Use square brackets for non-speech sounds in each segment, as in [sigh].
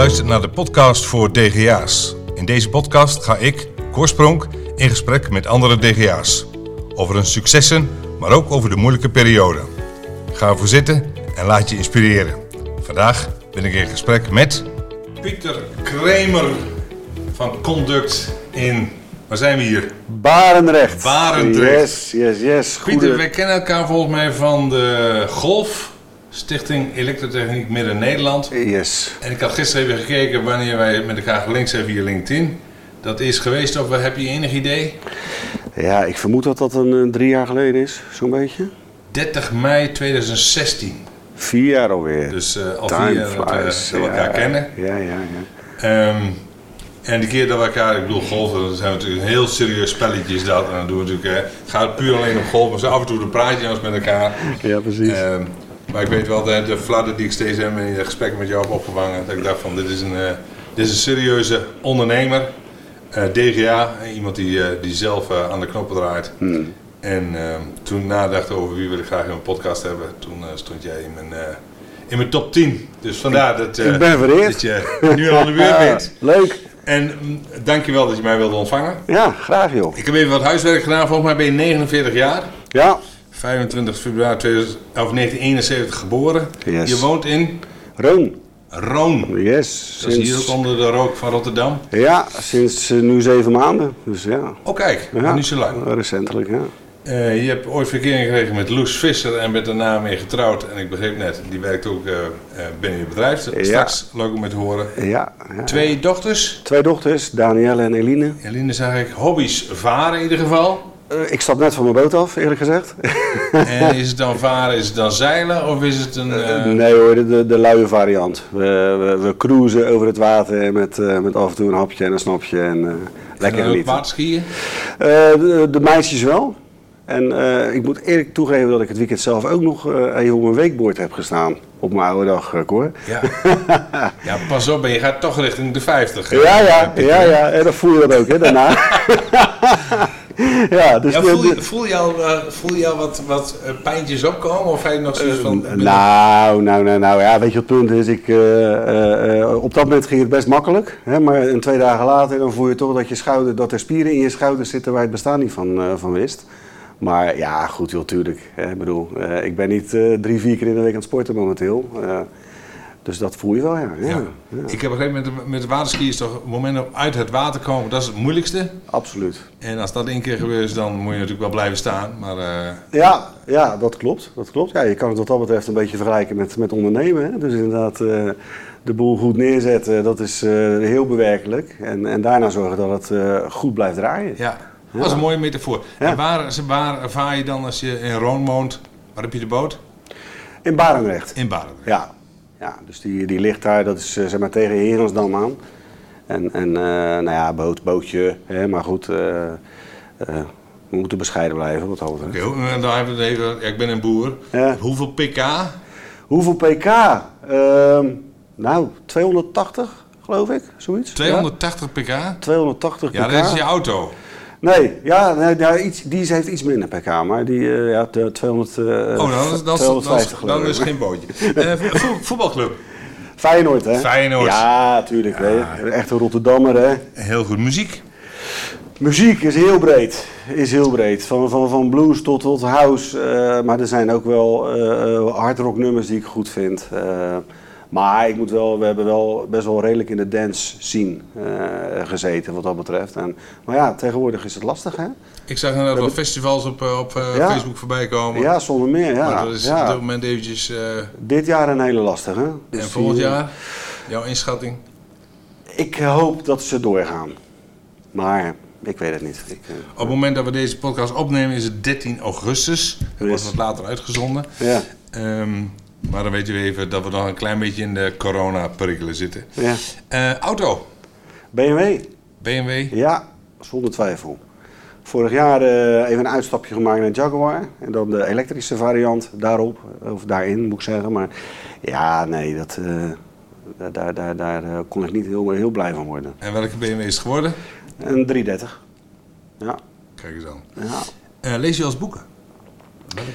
luistert naar de podcast voor DGA's. In deze podcast ga ik, Korspronk, in gesprek met andere DGA's. Over hun successen, maar ook over de moeilijke periode. Ga ervoor zitten en laat je inspireren. Vandaag ben ik in gesprek met... Pieter Kramer van Conduct in... Waar zijn we hier? Barendrecht. Barendrecht. Yes, yes, yes. Pieter, Goede- wij kennen elkaar volgens mij van de Golf, Stichting Elektrotechniek Midden-Nederland. Yes. En ik had gisteren even gekeken wanneer wij met elkaar gelinkt zijn via LinkedIn. Dat is geweest, of heb je enig idee? Ja, ik vermoed dat dat een eh, drie jaar geleden is, zo'n beetje. 30 mei 2016. Vier jaar alweer. Dus eh, al Time vier jaar dat we, elkaar kennen. Ja, ja, ja. Ehm, en de keer dat we elkaar, ik bedoel golven, dat zijn natuurlijk een heel serieus spelletje is dat. En dan doen we natuurlijk, eh, gaat puur alleen om golven. Dus af en toe praat je met elkaar. Ja, precies. Ehm, maar ik weet wel de, de fladder die ik steeds heb in de gesprekken met jou heb opgevangen. Dat ik dacht van dit is een, eh, dit is een serieuze ondernemer. Eh, DGA, eh, iemand die, die zelf aan de knoppen draait. Hmm. En ehm, toen ik nadacht over wie wil ik graag in mijn podcast hebben, toen stond jij in mijn, in mijn top 10. Dus vandaar dat, ik ben dat je nu al de beurt [laughs] bent. Leuk. En mm, dankjewel dat je mij wilde ontvangen. Ja, graag joh. Ik heb even wat huiswerk gedaan. Volgens mij ben je 49 jaar. Ja. 25 februari 2000, of 1971 geboren. Yes. Je woont in Roon. Roon. Yes. Dat is hier ook onder de rook van Rotterdam. Ja, sinds eh, nu zeven maanden. Dus ja. Oh kijk, ja. niet zo lang. Recentelijk, ja. Eh, je hebt ooit verkering gekregen met Loes Visser en bent daarna mee getrouwd. En ik begreep net, die werkt ook eh, binnen je bedrijf. Ja. Straks leuk om met te horen. Ja, ja. Twee dochters. Twee dochters, Danielle en Eline. Eline zag ik. Hobby's varen in ieder geval. Eh, ik stap net van mijn boot af, eerlijk gezegd. [laughs] En is het dan varen, is het dan zeilen of is het een... eh, Nee hoor, de, de, luie variant. We, we, we cruisen over het water met, eh, met af en toe een hapje en een snapje en eh, lekker en waterskiën? Eh, de, de meisjes wel. En eh, ik moet eerlijk toegeven dat ik het weekend zelf ook nog eh, even op mijn weekboord heb gestaan. Op mijn oude dag, eh, Cor. Ja. [laughs] ja, pas op, je gaat toch richting de 50. Ja, ja, ja, ja. En dan voel je dat ook, hè, daarna. [laughs] [laughs] ja, dus Ja, voel, je, voel je al, eh, voel je al wat, wat eh, pijntjes opkomen? Of heb je nog zoiets van... Eh, nou, nou, nou, nou, ja, weet je wat het punt is? Ik, eh, eh, eh, op dat moment ging het best makkelijk. Hè, maar een twee dagen later dan voel je toch dat, je schouder, dat er spieren in je schouders zitten waar je het bestaan niet van, eh, van wist. Maar ja, goed, joh, tuurlijk. Hè, ik bedoel, eh, ik ben niet eh, drie, vier keer in de week aan het sporten momenteel. Dus dat voel je wel, ja. ja, Ja. ja. Ik heb begrepen, met, de- met de waterski is toch het moment om uit het water komen, dat is het moeilijkste. Absoluut. En als dat één keer gebeurt, dan moet je natuurlijk wel blijven staan. Maar eh, Ja, ja, dat klopt. Dat klopt. Ja, je kan het wat dat betreft een beetje vergelijken met, met ondernemen. Hè? Dus inderdaad, eh, de boel goed neerzetten, dat is eh, heel bewerkelijk. En, en daarna zorgen dat het goed blijft draaien. ja, dat is een mooie metafoor. Ja. En waar, waar vaar je dan als je in Roon woont? Waar heb je de boot? In Barendrecht. In Baden. Ja. Ja, dus die, die ligt daar, dat is eh, zeg maar tegen Herensdam aan. En, en eh, nou ja, boot, bootje, hè, maar goed, eh, we moeten bescheiden blijven wat dat betreft. En hebben we even, ja, ik ben een boer. Ja. Hoeveel pk? Hoeveel pk? Ehm, nou, 280 geloof ik, zoiets. 280 pk? Ja, 280 Ja, pk. dat is je auto. Nee, ja, nee, ja iets, die heeft iets minder pk, maar die, eh, ja, de 200, eh Oh, dan is, dan is, dan is, 250 geloof dan is geen bootje. [laughs] Eh, vo- voetbalclub. Feyenoord, hè? Feyenoord. Ja, tuurlijk. Hè? Echt een Rotterdammer, hè? Heel goed muziek. Muziek is heel breed. Is heel breed. Van, van, van blues tot, tot house. maar er zijn ook wel hardrock nummers die ik goed vind. Maar ik moet wel, we hebben wel best wel redelijk in de dance scene eh, gezeten wat dat betreft. En, maar ja, tegenwoordig is het lastig, hè? Ik zag inderdaad wel festivals op, eh, op eh, Ja. Facebook voorbij komen. Ja, zonder meer. Ja. maar dat is ja. op dit moment eventjes... Dit jaar een hele lastige. en Dus volgend die- jaar? Jouw inschatting? Ik hoop dat ze doorgaan. Maar ik weet het niet. Ik, Op het moment dat we deze podcast opnemen is het 13 augustus. Het wordt wat later uitgezonden. ja, Ehm, maar dan weten we even dat we nog een klein beetje in de corona-perikelen zitten. ja. Eh, auto. BMW. BMW. Ja, zonder twijfel. Vorig jaar eh, even een uitstapje gemaakt naar Jaguar. En dan de elektrische variant daarop. Of daarin moet ik zeggen. Maar ja, nee, dat, eh, daar, daar, daar, daar kon ik niet heel, heel blij van worden. En welke BMW is het geworden? Een 330. Ja. Kijk eens aan. ja. Lees je als boeken? Welke?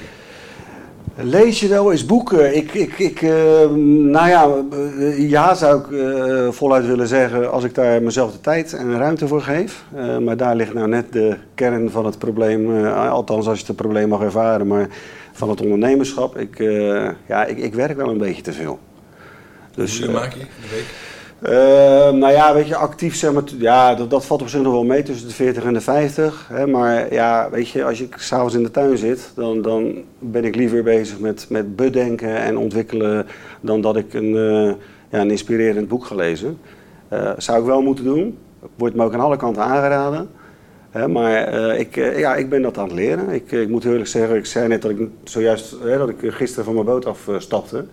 Lees je wel eens boeken? Ik, ik, ik, uh, nou ja, uh, ja zou ik uh, voluit willen zeggen als ik daar mezelf de tijd en ruimte voor geef. maar daar ligt nou net de kern van het probleem, althans als je het probleem mag ervaren, maar van het ondernemerschap. Ik, ja, ik, ik werk wel een beetje te veel. Dus, Hoeveel maak je in de week? Uh, nou ja, weet je, actief zeg maar, ja, dat, dat valt op zich nog wel mee tussen de 40 en de 50. Hè, maar ja, weet je, als ik s'avonds in de tuin zit, dan, dan ben ik liever bezig met, met bedenken en ontwikkelen dan dat ik een, uh, ja, een inspirerend boek ga lezen. Uh, zou ik wel moeten doen. Wordt me ook aan alle kanten aangeraden. Hè, maar ik, ja, ik ben dat aan het leren. Ik, ik moet eerlijk zeggen, ik zei net dat ik zojuist dat ik gisteren van mijn boot afstapte.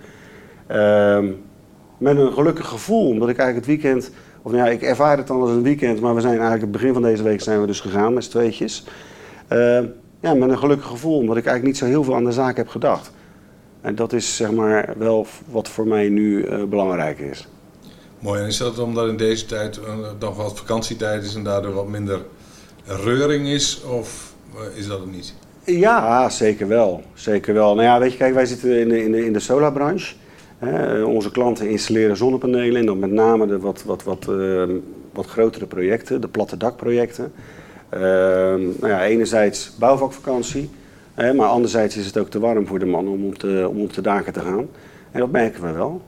Met een gelukkig gevoel. Omdat ik eigenlijk het weekend, of nou ja, ik ervaar het dan als een weekend, maar we zijn eigenlijk het begin van deze week zijn we dus gegaan met z'n tweetjes. Uh, ja, met een gelukkig gevoel, omdat ik eigenlijk niet zo heel veel aan de zaak heb gedacht. En dat is zeg maar wel wat voor mij nu uh, belangrijk is. Mooi, en is dat omdat in deze tijd uh, nog wat vakantietijd is en daardoor wat minder reuring is, of is dat het niet? Ja, zeker wel. Zeker wel. Nou ja, weet je, kijk, wij zitten in de, in de, in de solarbranche onze klanten installeren zonnepanelen en dan met name de wat, wat, wat, uh, wat grotere projecten, de platte dakprojecten. Uh, nou ja, enerzijds bouwvakvakantie, maar anderzijds is het ook te warm voor de man om op de, om op de daken te gaan. En dat merken we wel.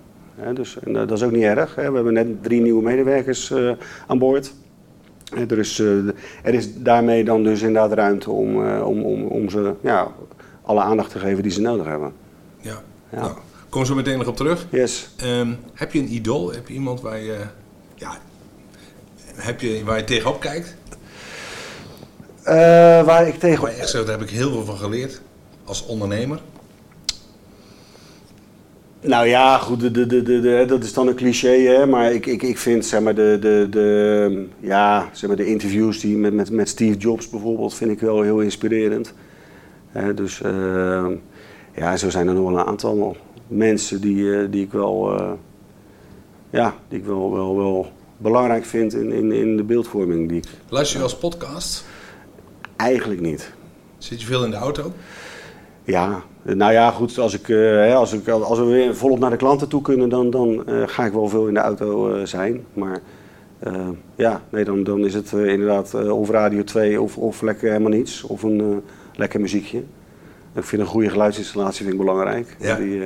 dus, en, dat is ook niet erg. We hebben net drie nieuwe medewerkers uh, aan boord. Er is, er is daarmee dan dus inderdaad ruimte om, om, om, om ze ja, alle aandacht te geven die ze nodig hebben. Ja, ja. Nou kom zo meteen nog op terug. Yes. Um, heb je een idool? Heb je iemand waar je, ja, heb je, waar je tegenop kijkt? Uh, waar ik tegenop... echt zo, daar heb ik heel veel van geleerd als ondernemer. Nou ja, goed, de, de, de, de, dat is dan een cliché, hè? maar ik, ik, ik vind zeg maar, de, de, de, ja, zeg maar, de interviews die met, met, met Steve Jobs bijvoorbeeld, vind ik wel heel inspirerend. dus uh, ja, zo zijn er nog wel een aantal mensen die, eh, die ik wel, uh, ja, die ik wel, wel, wel belangrijk vind in, in, in de beeldvorming. Die ik, Luister je als podcast? Eigenlijk niet. Zit je veel in de auto? Ja, nou ja, goed, als, ik, uh, als, ik, als we weer volop naar de klanten toe kunnen, dan, dan uh, ga ik wel veel in de auto uh, zijn. Maar ja, nee, dan, dan is het inderdaad of Radio 2 of, of lekker helemaal niets. Of een lekker muziekje. Ik vind een goede geluidsinstallatie vind ik belangrijk. Ja. Die,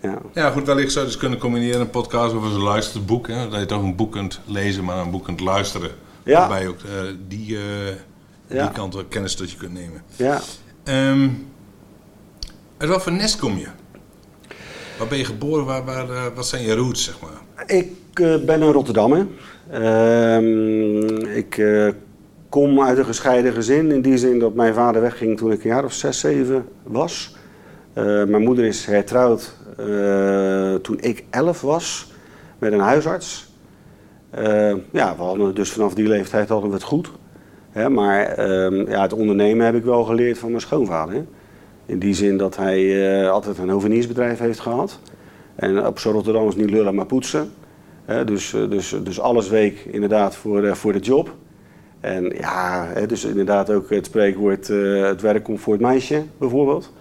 ja. ja, goed, wellicht zou je dus kunnen combineren een podcast of een luisterboek. Hè? Dat je toch een boek kunt lezen, maar een boek kunt luisteren. Ja. Waarbij je ook uh, die, uh, ja. die kant kennis tot je kunt nemen. Ja. Um, uit wat voor nest kom je? Waar ben je geboren? Waar, waar, uh, wat zijn je roots, zeg maar? Ik ben een Rotterdammer. ik kom uit een gescheiden gezin. In die zin dat mijn vader wegging toen ik een jaar of zes, zeven was. mijn moeder is hertrouwd toen ik elf was met een huisarts. Uh, ja, we hadden dus vanaf die leeftijd hadden we het goed. Hè, maar uh, ja, het ondernemen heb ik wel geleerd van mijn schoonvader. Hè. In die zin dat hij uh, altijd een hoveniersbedrijf heeft gehad. En op zo Rotterdam is niet lullen maar poetsen. Dus, dus, dus alles week inderdaad voor, voor de job. En ja, hè, dus inderdaad ook het spreekwoord het werk komt voor het meisje bijvoorbeeld.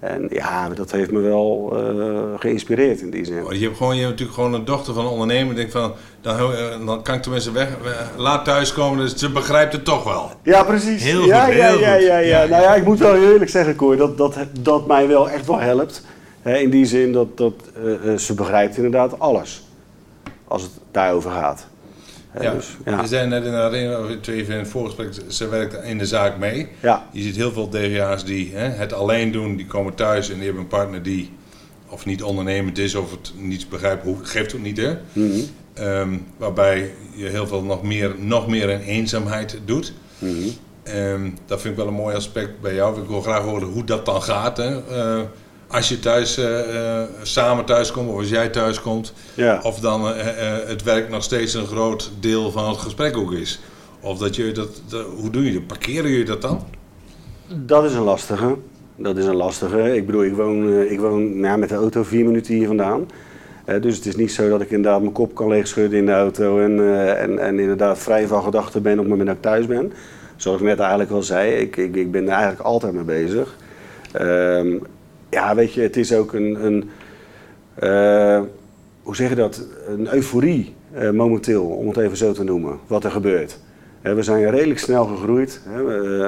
En ja, dat heeft me wel uh, geïnspireerd in die zin. Oh, je hebt gewoon, je hebt natuurlijk gewoon een dochter van een ondernemer. Denk van, dan, eh, dan kan ik tenminste weg, laat thuiskomen, dus ze begrijpt het toch wel. Ja, precies. Heel ja, goed, ja, heel ja, goed. Ja, ja, Nou ja, ik moet wel eerlijk zeggen, Koor, dat, dat, dat mij wel echt wel helpt. in die zin dat, dat uh, ze begrijpt inderdaad alles. Als het daarover gaat. Ja, dus, ja. Zijn net in de arena, even in het voorgesprek, ze werkt in de zaak mee. Ja. Je ziet heel veel DGA's die hè, het alleen doen, die komen thuis en die hebben een partner die of niet ondernemend is of het niet begrijpt, hoe, geeft het niet hè. Mm -hmm. um, waarbij je heel veel nog meer, nog meer in eenzaamheid doet. Mm -hmm. um, dat vind ik wel een mooi aspect bij jou. Ik wil graag horen hoe dat dan gaat. Hè. Uh, als je thuis uh, uh, samen thuis komt of als jij thuis komt, ja. of dan uh, het werk nog steeds een groot deel van het gesprek ook is. Of dat je dat, dat hoe doe je dat? Parkeren je dat dan? Dat is een lastige. Dat is een lastige. Ik bedoel, ik woon, ik woon nou, met de auto vier minuten hier vandaan. dus het is niet zo dat ik inderdaad mijn kop kan leegschudden in de auto en, en, en inderdaad vrij van gedachten ben op het moment dat ik thuis ben. Zoals ik net eigenlijk al zei, ik, ik, ik ben er eigenlijk altijd mee bezig. Um, ja, weet je, het is ook een, een eh, hoe zeg je dat, een euforie eh, momenteel, om het even zo te noemen, wat er gebeurt. we zijn redelijk snel gegroeid.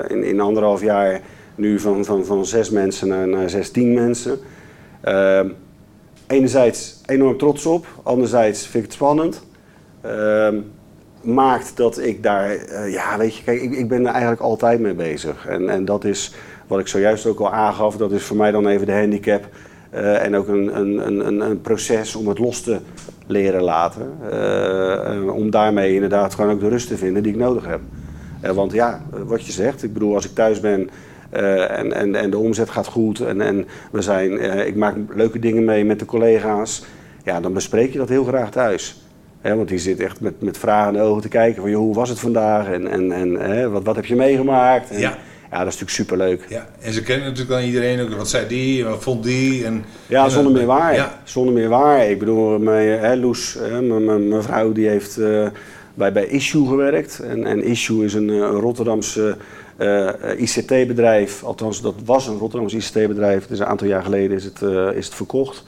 in, in anderhalf jaar nu van, van, van zes mensen naar, naar zestien mensen. Ehm, enerzijds enorm trots op, anderzijds vind ik het spannend. Ehm, maakt dat ik daar, eh, ja weet je, kijk, ik, ik ben er eigenlijk altijd mee bezig. En, en dat is wat ik zojuist ook al aangaf, dat is voor mij dan even de handicap. Uh, en ook een, een, een, een proces om het los te leren laten. Uh, om daarmee inderdaad gewoon ook de rust te vinden die ik nodig heb. want ja, wat je zegt, ik bedoel, als ik thuis ben en, en, en de omzet gaat goed en, en we zijn, ik maak leuke dingen mee met de collega's, ja, dan bespreek je dat heel graag thuis want die zit echt met, met de ogen te kijken van hoe was het vandaag en, en, en wat, wat heb je meegemaakt. Ja. Ja, dat is natuurlijk superleuk. Ja, en ze kennen natuurlijk dan iedereen ook. Wat zei die, wat vond die? En, ja, zonder meer waar. Ja. Zonder meer waar. Ik bedoel, mijn, hè, Loes, mijn vrouw, die heeft uh, bij, bij Issue gewerkt. En, en Issue is een, een Rotterdamse uh, ICT-bedrijf. Althans, dat was een Rotterdamse ICT-bedrijf. Dus een aantal jaar geleden is het, uh, is het verkocht.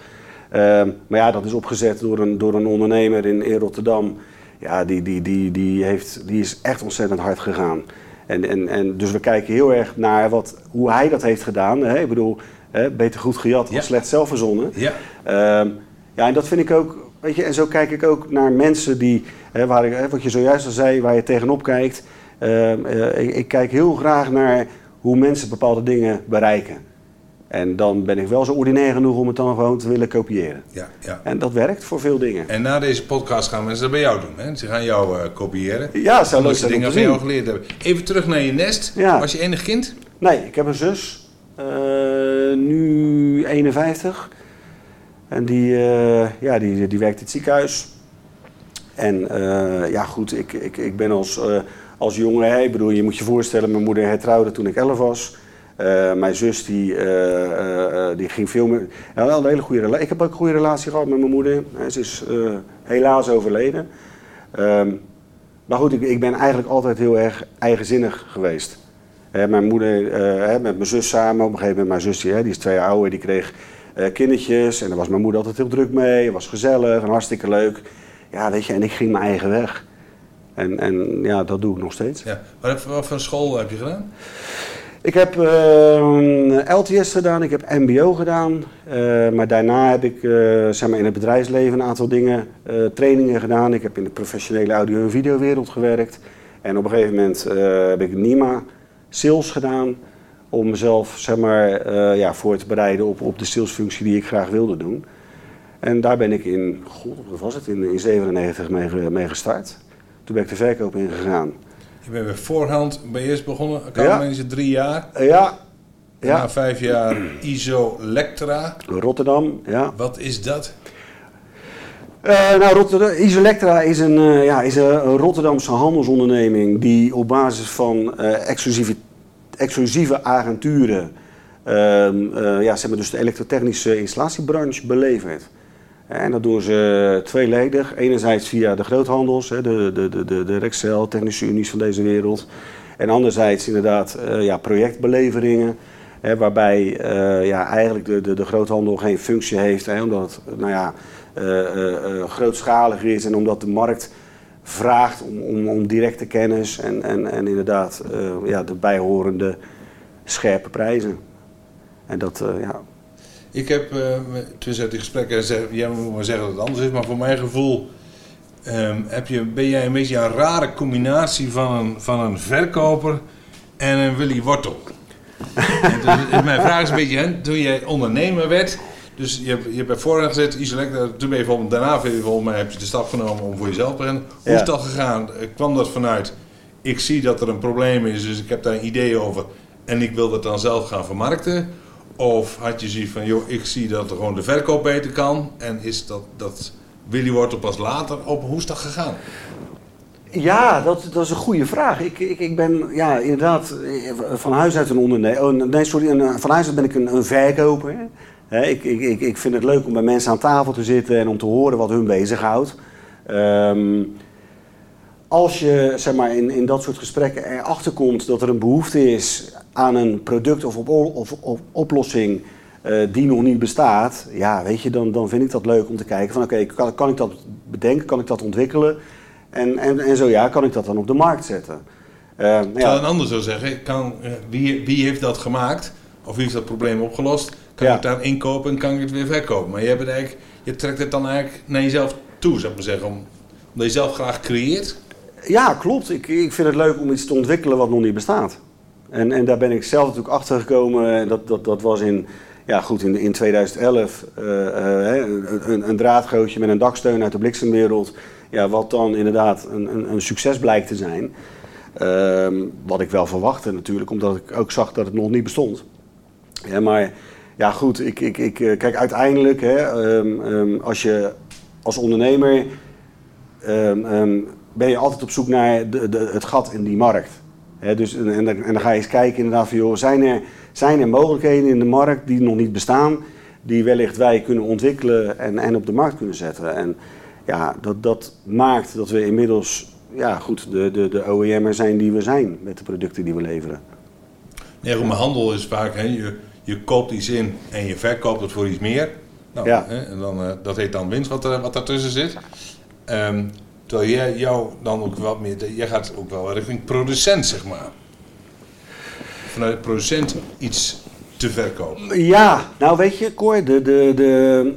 Ehm, maar ja, dat is opgezet door een, door een ondernemer in, in Rotterdam. Ja, die, die, die, die, heeft, die is echt ontzettend hard gegaan. En, en, en dus we kijken heel erg naar wat, hoe hij dat heeft gedaan. Hè? Ik bedoel, hè, beter goed gejat dan slecht zelf verzonnen. Ja. Uh, ja, en dat vind ik ook, weet je, en zo kijk ik ook naar mensen die, hè, waar ik, wat je zojuist al zei, waar je tegenop kijkt. Ehm, eh, ik, ik, kijk heel graag naar hoe mensen bepaalde dingen bereiken. En dan ben ik wel zo ordinair genoeg om het dan gewoon te willen kopiëren. Ja, ja. En dat werkt voor veel dingen. En na deze podcast gaan mensen dat bij jou doen. Hè? Ze gaan jou uh, kopiëren. Ja, zou leuk zijn dingen van jou geleerd hebben. Even terug naar je nest. Ja. Was je enig kind? Nee, ik heb een zus. Uh, nu 51. En die, uh, ja, die, die werkt in het ziekenhuis. En ja, goed, ik, ik, ik ben als, als jongen, ik bedoel, je moet je voorstellen, mijn moeder hertrouwde toen ik 11 was. Uh, mijn zus die, uh, uh, die ging veel meer. Ja, een hele goede relatie. Ik heb ook een goede relatie gehad met mijn moeder. Ze is helaas overleden. Um, maar goed, ik, ik, ben eigenlijk altijd heel erg eigenzinnig geweest. mijn moeder, met mijn zus samen, op een gegeven moment mijn zus, die, die is twee jaar ouder, die kreeg kindertjes. En daar was mijn moeder altijd heel druk mee. Het was gezellig en hartstikke leuk. Ja, weet je, en ik ging mijn eigen weg. En, en ja, dat doe ik nog steeds. Ja. Wat voor school heb je gedaan? Ik heb uh, LTS gedaan, ik heb MBO gedaan. Uh, maar daarna heb ik uh, zeg maar in het bedrijfsleven een aantal dingen, uh, trainingen gedaan. Ik heb in de professionele audio- en videowereld gewerkt. En op een gegeven moment heb ik NIMA sales gedaan. Om mezelf zeg maar, ja, voor te bereiden op, op de salesfunctie die ik graag wilde doen. En daar ben ik in, god, wat was het, in 1997 mee, mee gestart. Toen ben ik de verkoop ingegaan. Je bent bij voorhand bij eerst begonnen, accountmanager ja. drie jaar. Ja. ja. Na vijf jaar ISO Lectra. Rotterdam, ja. Wat is dat? Uh, nou, Rotterdam, Isolectra is een, uh, ja, is een Rotterdamse handelsonderneming die op basis van uh, exclusieve, exclusieve agenturen ehm, ja, zeg maar dus de elektrotechnische installatiebranche belevert. En dat doen ze tweeledig. Enerzijds via de groothandels, de, de, de, de, Rexel, technische unies van deze wereld. En anderzijds inderdaad uh, ja, projectbeleveringen. Hè, waarbij uh, ja, eigenlijk de, de, de groothandel geen functie heeft. Hè, omdat het nou ja, uh, is en omdat de markt vraagt om, om, om directe kennis en, en, en inderdaad ja, de bijhorende scherpe prijzen. En dat, ja, ik heb uh, tussen die gesprekken, jij moet maar zeggen dat het anders is, maar voor mijn gevoel um, heb je, ben jij een beetje een rare combinatie van een, van een verkoper en een Willy Wortel. [laughs] dus, mijn vraag is een beetje, hè, toen jij ondernemer werd, dus je, hebt, je hebt bij voorhand gezet, Isolect, toen ben je volgens, daarna volgens mij heb je de stap genomen om voor jezelf te rennen. Hoe is dat gegaan? Kwam dat vanuit, ik zie dat er een probleem is, dus ik heb daar een idee over en ik wil dat dan zelf gaan vermarkten? Of had je zoiets van, joh, ik zie dat er gewoon de verkoop beter kan. En is dat, dat Willy wordt pas later op. Hoe is dat gegaan? Ja, dat, dat is een goede vraag. Ik, ik, ik ben ja, inderdaad van huis uit een ondernemer. Oh, nee, sorry, van huis uit ben ik een, een verkoper. ik, ik, ik, ik vind het leuk om bij mensen aan tafel te zitten en om te horen wat hun bezighoudt. Um, als je zeg maar, in, in dat soort gesprekken erachter komt dat er een behoefte is aan een product of, op, of, oplossing eh, die nog niet bestaat, ja, weet je, dan, dan vind ik dat leuk om te kijken van oké, kan, kan ik dat bedenken, kan ik dat ontwikkelen? En, en, en zo ja, kan ik dat dan op de markt zetten? Uh, ja. een ander zou zeggen, kan, uh, wie, wie heeft dat gemaakt? Of wie heeft dat probleem opgelost? Kan ja. ik het daar inkopen en kan ik het weer verkopen? Maar je, hebt het eigenlijk, je trekt het dan eigenlijk naar jezelf toe, zou ik maar zeggen. Om, omdat je zelf graag creëert? Ja, klopt. Ik, ik vind het leuk om iets te ontwikkelen wat nog niet bestaat. En, en daar ben ik zelf natuurlijk achter gekomen. Dat, dat, dat was in, ja, goed, in, in 2011 uh, uh, een, een draadgootje met een daksteun uit de bliksemwereld. Ja, wat dan inderdaad een, een, een succes blijkt te zijn. Uh, wat ik wel verwachtte natuurlijk, omdat ik ook zag dat het nog niet bestond. Ja, maar ja, goed, ik, ik, ik, eh, kijk, uiteindelijk, hè, um, um, als je als ondernemer ben je altijd op zoek naar de, de, het gat in die markt. He, dus, en, en, en, dan ga je eens kijken inderdaad van, joh, zijn er, zijn er mogelijkheden in de markt die nog niet bestaan, die wellicht wij kunnen ontwikkelen en, en op de markt kunnen zetten. En ja, dat, dat maakt dat we inmiddels ja, goed, de, de, de OEM'er zijn die we zijn met de producten die we leveren. Nee, maar handel is vaak, hè, je, je koopt iets in en je verkoopt het voor iets meer. Nou, ja. hè, en dan, uh, dat heet dan winst wat, er, wat daartussen zit. Um, terwijl jij jou dan ook wat meer, jij gaat ook wel richting producent, zeg maar. Vanuit producent iets te verkopen. Ja, nou weet je, Cor, de, de, de,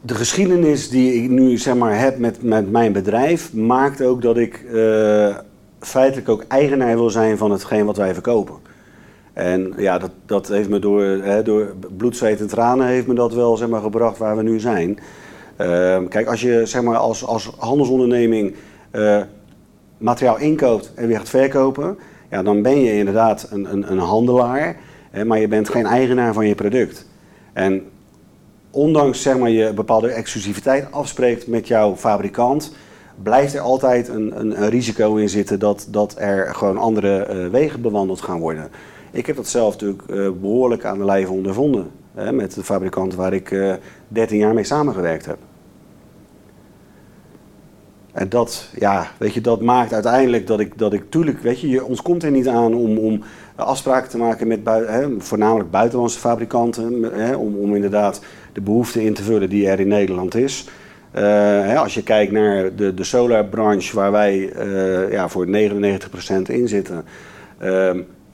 de geschiedenis die ik nu zeg maar heb met, met mijn bedrijf maakt ook dat ik uh, feitelijk ook eigenaar wil zijn van hetgeen wat wij verkopen. En ja, dat, dat heeft me door, hè, door bloed, zweet en tranen heeft me dat wel zeg maar, gebracht waar we nu zijn. Uh, kijk, als je zeg maar, als, als handelsonderneming uh, materiaal inkoopt en weer gaat verkopen, ja, dan ben je inderdaad een, een, een handelaar, hè, maar je bent geen eigenaar van je product. En ondanks zeg maar, je bepaalde exclusiviteit afspreekt met jouw fabrikant, blijft er altijd een, een, een risico in zitten dat, dat er gewoon andere uh, wegen bewandeld gaan worden. Ik heb dat zelf natuurlijk uh, behoorlijk aan de lijve ondervonden. Met de fabrikant waar ik uh, 13 jaar mee samengewerkt heb. En dat, ja, weet je, dat maakt uiteindelijk dat ik, dat ik tuurlijk, weet je, ons komt er niet aan om, om afspraken te maken met hè, voornamelijk buitenlandse fabrikanten, hè, om, om inderdaad de behoefte in te vullen die er in Nederland is. Uh, hè, als je kijkt naar de, de solarbranche waar wij uh, ja, voor 99% in zitten,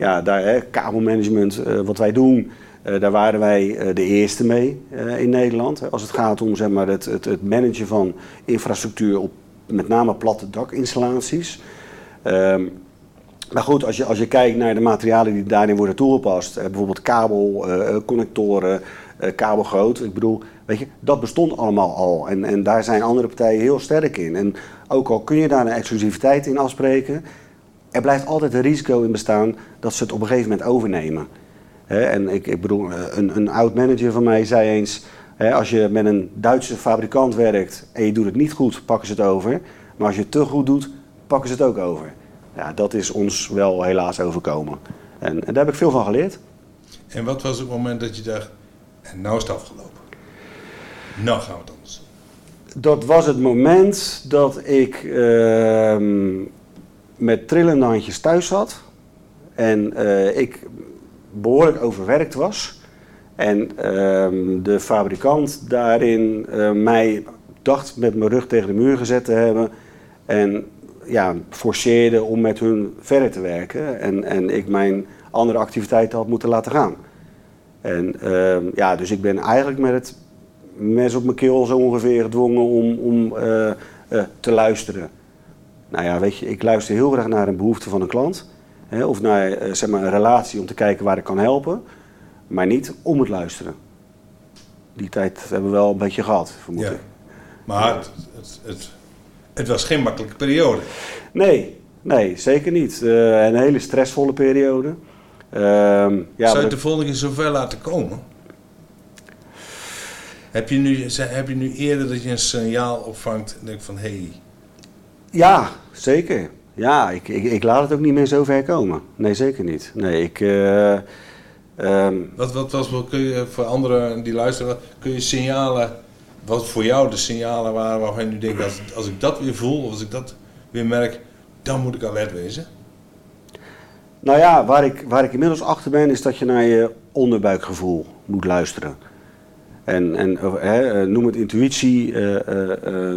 ja, daar, kabelmanagement, eh, wat wij doen, daar waren wij de eerste mee in Nederland. Als het gaat om zeg maar, het, het, het managen van infrastructuur op met name platte dakinstallaties. Um, maar goed, als je, als je kijkt naar de materialen die daarin worden toegepast, eh, bijvoorbeeld kabel, connectoren, uh, kabelgroot, ik bedoel, weet je, dat bestond allemaal al. En, en daar zijn andere partijen heel sterk in. En ook al kun je daar een exclusiviteit in afspreken, er blijft altijd een risico in bestaan dat ze het op een gegeven moment overnemen. He, en ik, ik bedoel, een, een oud manager van mij zei eens, als je met een Duitse fabrikant werkt en je doet het niet goed, pakken ze het over. Maar als je het te goed doet, pakken ze het ook over. Ja, dat is ons wel helaas overkomen. En, en daar heb ik veel van geleerd. En wat was het moment dat je dacht, en nou is het afgelopen? Nou gaan we het anders Dat was het moment dat ik uh, met trillende handjes thuis zat. En uh, ik behoorlijk overwerkt was. En uh, de fabrikant daarin uh, mij dacht met mijn rug tegen de muur gezet te hebben. En ja, forceerde om met hun verder te werken. En, en ik mijn andere activiteiten had moeten laten gaan. En uh, ja, dus ik ben eigenlijk met het mes op mijn keel zo ongeveer gedwongen om, om uh, uh, te luisteren. Nou ja, weet je, ik luister heel graag naar een behoefte van een klant. Hè, of naar zeg maar een relatie om te kijken waar ik kan helpen maar niet om het luisteren. Die tijd hebben we wel een beetje gehad, vermoed ja. ik. Maar het, het, het, het, was geen makkelijke periode. Nee, nee zeker niet. Uh, een hele stressvolle periode. Uh, ja, Zou je de volgende keer zover laten komen? Heb je, nu, heb je nu eerder dat je een signaal opvangt en denkt van hé... Hey. Ja, zeker. Ja, ik, ik, ik, laat het ook niet meer zo ver komen. Nee, zeker niet. Nee, ik... Uh, Um, wat, wat was, kun je voor anderen die luisteren, kun je signalen, wat voor jou de signalen waren waarvan je nu denkt, als, als ik dat weer voel, of als ik dat weer merk, dan moet ik alert wezen? Nou ja, waar ik, waar ik inmiddels achter ben, is dat je naar je onderbuikgevoel moet luisteren. En, en hè, noem het intuïtie,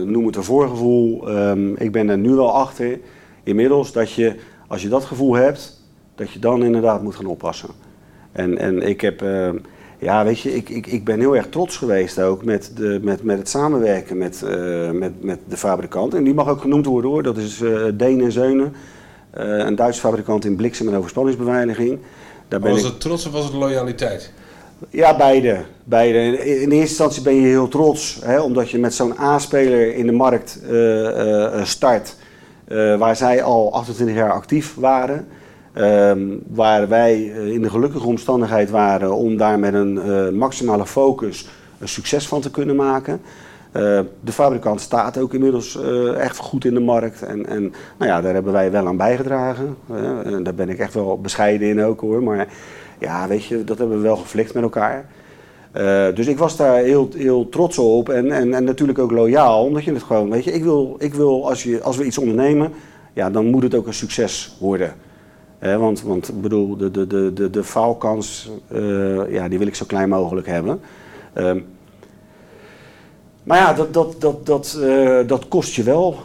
noem het een voorgevoel. Ehm, ik ben er nu wel achter, inmiddels, dat je, als je dat gevoel hebt, dat je dan inderdaad moet gaan oppassen. En, en ik heb, ehm, ja, weet je, ik, ik, ik ben heel erg trots geweest ook met, de, met, met het samenwerken met, met, met de fabrikant. En die mag ook genoemd worden hoor, dat is Deen en Zeunen. een Duitse fabrikant in bliksem- en overspanningsbeveiliging. Daar ben was het trots of was het loyaliteit? Ja, beide. beide. In eerste instantie ben je heel trots, hè, omdat je met zo'n A-speler in de markt uh, uh, start, uh, waar zij al 28 jaar actief waren. Ehm, waar wij in de gelukkige omstandigheid waren om daar met een maximale focus een succes van te kunnen maken. de fabrikant staat ook inmiddels echt goed in de markt. En, en nou ja, daar hebben wij wel aan bijgedragen. daar ben ik echt wel bescheiden in ook hoor. Maar ja, weet je, dat hebben we wel geflikt met elkaar. Uh, dus ik was daar heel, heel trots op en, en, en natuurlijk ook loyaal, omdat je het gewoon, weet je, ik wil, ik wil als, je, als we iets ondernemen, ja, dan moet het ook een succes worden. Uh, want, want ik bedoel, de, de, de, de, de faalkans, uh, ja, die wil ik zo klein mogelijk hebben. Ehm, maar ja, dat, dat, dat, dat, dat kost je wel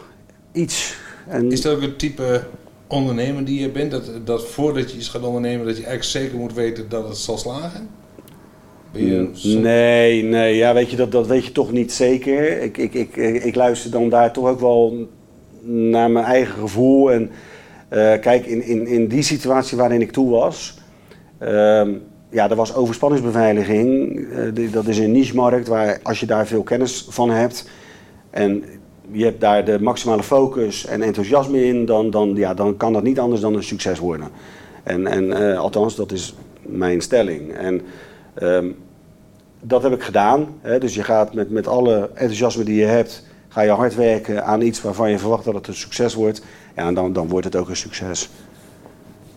iets. En Is dat ook het type ondernemer die je bent? Dat, dat voordat je iets gaat ondernemen, dat je eigenlijk zeker moet weten dat het zal slagen? Je Nee, nee, ja, weet je, dat, dat weet je toch niet zeker. Ik, ik, ik, ik luister dan daar toch ook wel naar mijn eigen gevoel. En uh, kijk, in, in, in die situatie waarin ik toe was, uh, ja, er was overspanningsbeveiliging. Uh, dat is een niche-markt waar als je daar veel kennis van hebt en je hebt daar de maximale focus en enthousiasme in, dan, dan, ja, dan kan dat niet anders dan een succes worden. En, en uh, althans, dat is mijn stelling. En um, dat heb ik gedaan. Hè? Dus je gaat met, met alle enthousiasme die je hebt, ga je hard werken aan iets waarvan je verwacht dat het een succes wordt. Ja, en dan, dan wordt het ook een succes.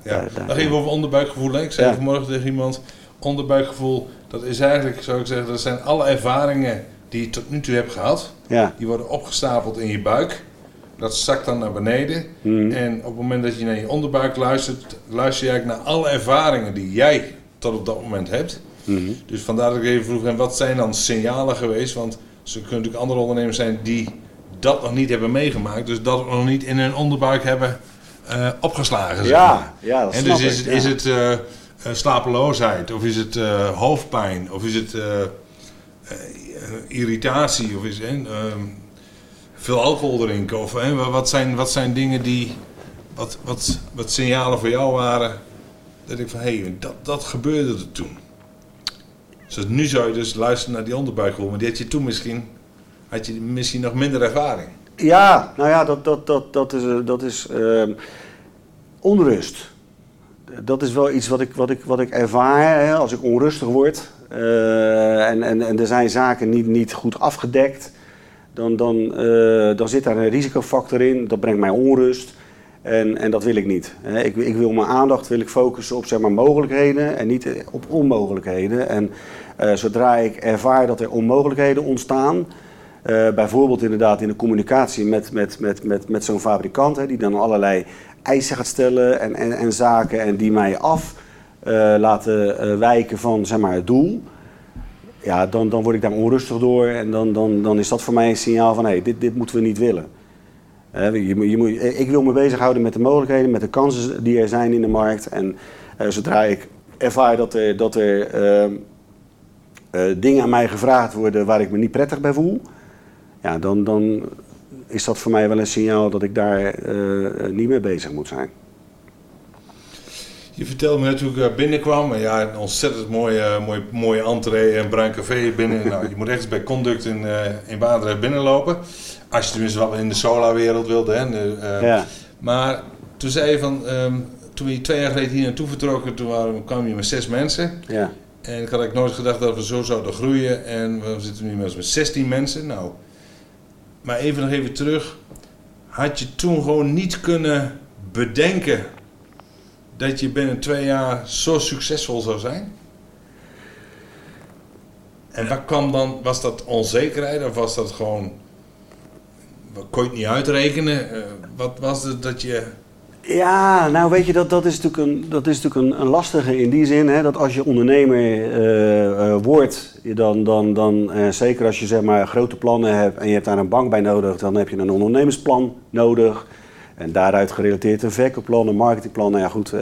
Ja, dan even over onderbuikgevoel. Ik zei vanmorgen tegen iemand, onderbuikgevoel, dat is eigenlijk, zou ik zeggen, dat zijn alle ervaringen die je tot nu toe hebt gehad. Ja. Die worden opgestapeld in je buik. Dat zakt dan naar beneden. Mhm. En op het moment dat je naar je onderbuik luistert, luister je eigenlijk naar alle ervaringen die jij tot op dat moment hebt. Mhm. Dus vandaar dat ik even vroeg, en wat zijn dan signalen geweest? Want er kunnen natuurlijk andere ondernemers zijn die dat nog niet hebben meegemaakt. Dus dat nog niet in hun onderbuik hebben uh, opgeslagen. Ja, ja, dat en dus is het, is het uh, slapeloosheid, of is het uh, hoofdpijn, of is het irritatie, of is het veel alcohol drinken? Of wat, zijn, wat zijn dingen die, wat, wat, wat signalen voor jou waren dat ik van, hé, hey, dat, dat gebeurde er toen. Dus nu zou je dus luisteren naar die onderbuikgevoel, maar die had je toen misschien, had je misschien nog minder ervaring. Ja, nou ja, dat, dat, dat, dat is, dat is uh, onrust. Dat is wel iets wat ik, wat ik, wat ik ervaar hè, als ik onrustig word. Uh, en, en, en er zijn zaken niet, niet goed afgedekt. Dan, dan, uh, dan zit daar een risicofactor in. Dat brengt mij onrust. En, en dat wil ik niet. Ik, ik, wil mijn aandacht wil ik focussen op zeg maar, mogelijkheden en niet op onmogelijkheden. En uh, zodra ik ervaar dat er onmogelijkheden ontstaan, uh, bijvoorbeeld inderdaad in de communicatie met, met, met, met, met zo'n fabrikant, hè, die dan allerlei eisen gaat stellen en, en, en zaken en die mij af laten wijken van zeg maar, het doel. Ja, dan, dan word ik daar onrustig door en dan, dan, dan is dat voor mij een signaal van hé, hey, dit, dit moeten we niet willen. Je, je moet, ik wil me bezighouden met de mogelijkheden, met de kansen die er zijn in de markt. En uh, zodra ik ervaar dat er, dat er uh, uh, dingen aan mij gevraagd worden waar ik me niet prettig bij voel, ja, dan, dan is dat voor mij wel een signaal dat ik daar niet mee bezig moet zijn. Je vertelde me net hoe ik binnenkwam. Ja, een ontzettend mooie, mooie, mooie entree en bruin café binnen. [laughs] nou, je moet rechts bij Conduct in, in Baandrecht binnenlopen. Als je tenminste wel in de solarwereld wilde. Hè. Uh, ja. Maar toen zei je van, um, toen we twee jaar geleden hier naartoe vertrokken, toen waren, kwamen je met zes mensen. Ja. En ik had eigenlijk nooit gedacht dat we zo zouden groeien. En we zitten nu met 16 mensen. Nou, maar even nog even terug. Had je toen gewoon niet kunnen bedenken dat je binnen twee jaar zo succesvol zou zijn? En wat kwam dan, was dat onzekerheid of was dat gewoon kon je het niet uitrekenen? Uh, wat was het dat je Ja, nou weet je, dat, dat is natuurlijk, een, dat is natuurlijk een, een lastige in die zin. Hè, dat als je ondernemer eh, eh, wordt, dan, dan, dan uh, zeker als je zeg maar, grote plannen hebt en je hebt daar een bank bij nodig, dan heb je een ondernemersplan nodig. En daaruit gerelateerd een verkoopplan, een marketingplan. Nou ja, goed.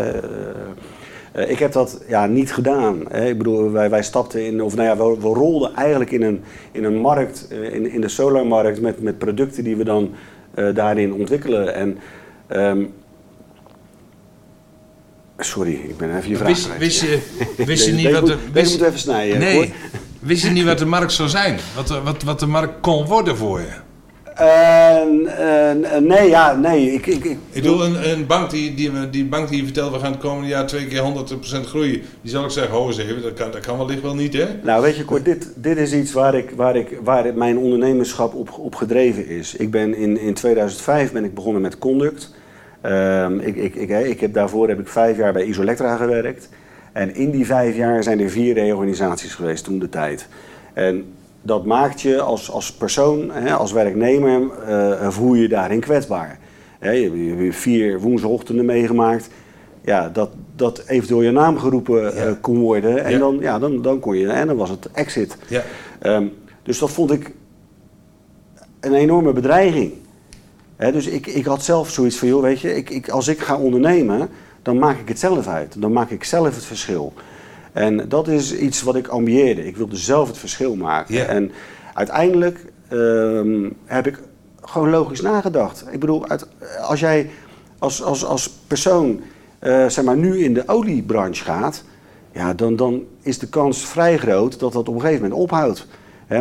Ik heb dat ja, niet gedaan. Hè. Ik bedoel, wij, wij stapten in, of nou ja, we, we rolden eigenlijk in een, in een markt, in, in de solarmarkt, met, met producten die we dan daarin ontwikkelen. En. Um, Sorry, ik ben even je vraag wist, wist, je, wist je [laughs] niet wat de... Wist, moet even snijden. Nee, wist je niet wat de markt zou zijn? Wat, wat, wat de markt kon worden voor je? Nee, ja, nee. Ik, ik, ik, ik bedoel, een, een bank die, die, die bank die je vertelt, we gaan het komende jaar twee keer 100% groeien. Die zal ik zeggen, ho even, dat kan, dat kan wellicht wel niet, hè? Nou, weet je, Kort, dit, dit is iets waar, ik, waar, ik, waar mijn ondernemerschap op, op gedreven is. Ik ben in, in 2005 ben ik begonnen met Conduct. Um, ik, ik, ik, ik heb, daarvoor heb ik vijf jaar bij Isolectra gewerkt. En in die vijf jaar zijn er vier reorganisaties geweest toen de tijd. En dat maakt je als, als persoon, hè, als werknemer, uh, voel je daarin kwetsbaar. Hè, je hebt vier woensdagochtenden meegemaakt. Ja, dat, dat eventueel je naam geroepen uh, kon worden. En, dan, ja, dan, dan kon je, en dan was het exit. Ja. Um, dus dat vond ik een enorme bedreiging dus ik, ik had zelf zoiets van, joh, weet je, ik, ik, als ik ga ondernemen, dan maak ik het zelf uit. Dan maak ik zelf het verschil. En dat is iets wat ik ambieerde. Ik wilde zelf het verschil maken. En uiteindelijk ehm, heb ik gewoon logisch nagedacht. Ik bedoel, uit, als jij als, als, als persoon uh, zeg maar, nu in de oliebranche gaat, ja, dan, dan is de kans vrij groot dat dat op een gegeven moment ophoudt.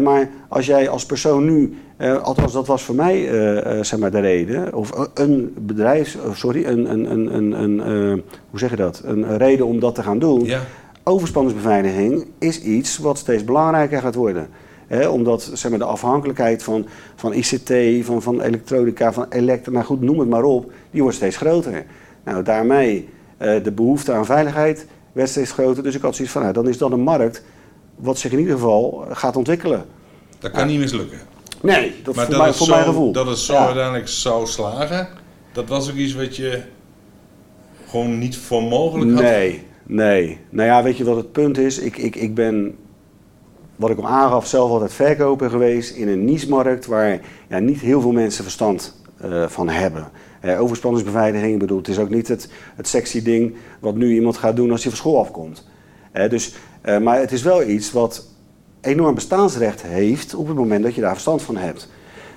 maar als jij als persoon nu uh, althans, dat was voor mij uh, uh, zeg maar de reden. Of een bedrijf, sorry, een, een, een, een, een hoe zeg je dat? Een reden om dat te gaan doen. Ja. Overspanningsbeveiliging is iets wat steeds belangrijker gaat worden. omdat zeg maar, de afhankelijkheid van, van ICT, van, van elektronica, van elektra, nou goed, noem het maar op, die wordt steeds groter. Nou, daarmee de behoefte aan veiligheid werd steeds groter. Dus ik had zoiets van, nou, dan is dat een markt wat zich in ieder geval gaat ontwikkelen. Dat kan niet mislukken. Nee, dat maar voor, dat mij, voor mijn gevoel. Dat het zo uiteindelijk zou slagen, dat was ook iets wat je gewoon niet voor mogelijk had? Nee, nee. Nou ja, weet je wat het punt is? Ik, ik, ik ben, wat ik al aangaf, zelf altijd verkoper geweest in een niche-markt waar ja, niet heel veel mensen verstand uh, van hebben. Uh, overspanningsbeveiliging, bedoel, het is ook niet het, het sexy ding wat nu iemand gaat doen als hij van school afkomt. Uh, dus, maar het is wel iets wat enorm bestaansrecht heeft op het moment dat je daar verstand van hebt.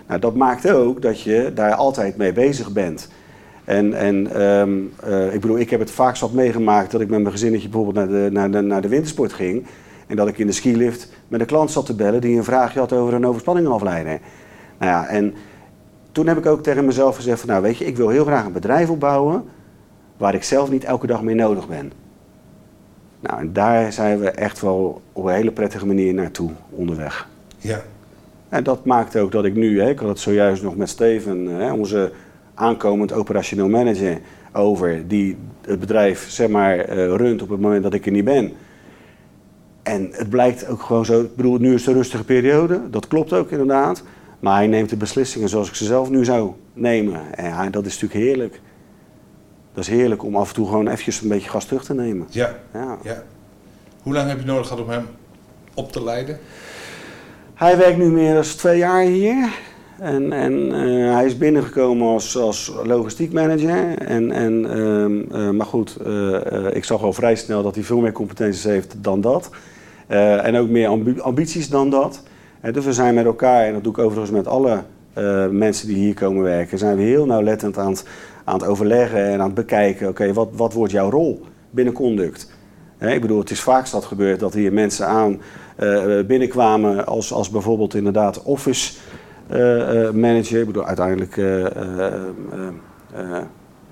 Nou, dat maakt ook dat je daar altijd mee bezig bent. En, en um, uh, ik bedoel, ik heb het vaak zat meegemaakt dat ik met mijn gezinnetje bijvoorbeeld naar de, naar, de, naar de wintersport ging. En dat ik in de skilift met een klant zat te bellen die een vraagje had over een overspanningafleider. Nou ja, en toen heb ik ook tegen mezelf gezegd van nou weet je, ik wil heel graag een bedrijf opbouwen waar ik zelf niet elke dag mee nodig ben. Nou, en daar zijn we echt wel op een hele prettige manier naartoe onderweg. Ja. En dat maakt ook dat ik nu, hè, ik had het zojuist nog met Steven, hè, onze aankomend operationeel manager, over, die het bedrijf zeg maar uh, runt op het moment dat ik er niet ben. En het blijkt ook gewoon zo, ik bedoel, nu is het een rustige periode, dat klopt ook inderdaad. Maar hij neemt de beslissingen zoals ik ze zelf nu zou nemen. En dat is natuurlijk heerlijk dat is heerlijk om af en toe gewoon eventjes een beetje gas terug te nemen. Ja. ja. ja. Hoe lang heb je nodig gehad om hem op te leiden? Hij werkt nu meer dan twee jaar hier. En, en uh, hij is binnengekomen als, als logistiek manager. En, en, uh, uh, maar goed, ik zag al vrij snel dat hij veel meer competenties heeft dan dat. en ook meer ambities dan dat. dus we zijn met elkaar, en dat doe ik overigens met alle mensen die hier komen werken, zijn we heel nauwlettend aan het aan het overleggen en aan het bekijken, oké, wat, wat wordt jouw rol binnen Conduct? ik bedoel, het is vaak dat gebeurd dat hier mensen aan binnenkwamen als, als bijvoorbeeld inderdaad office manager. Ik bedoel, uiteindelijk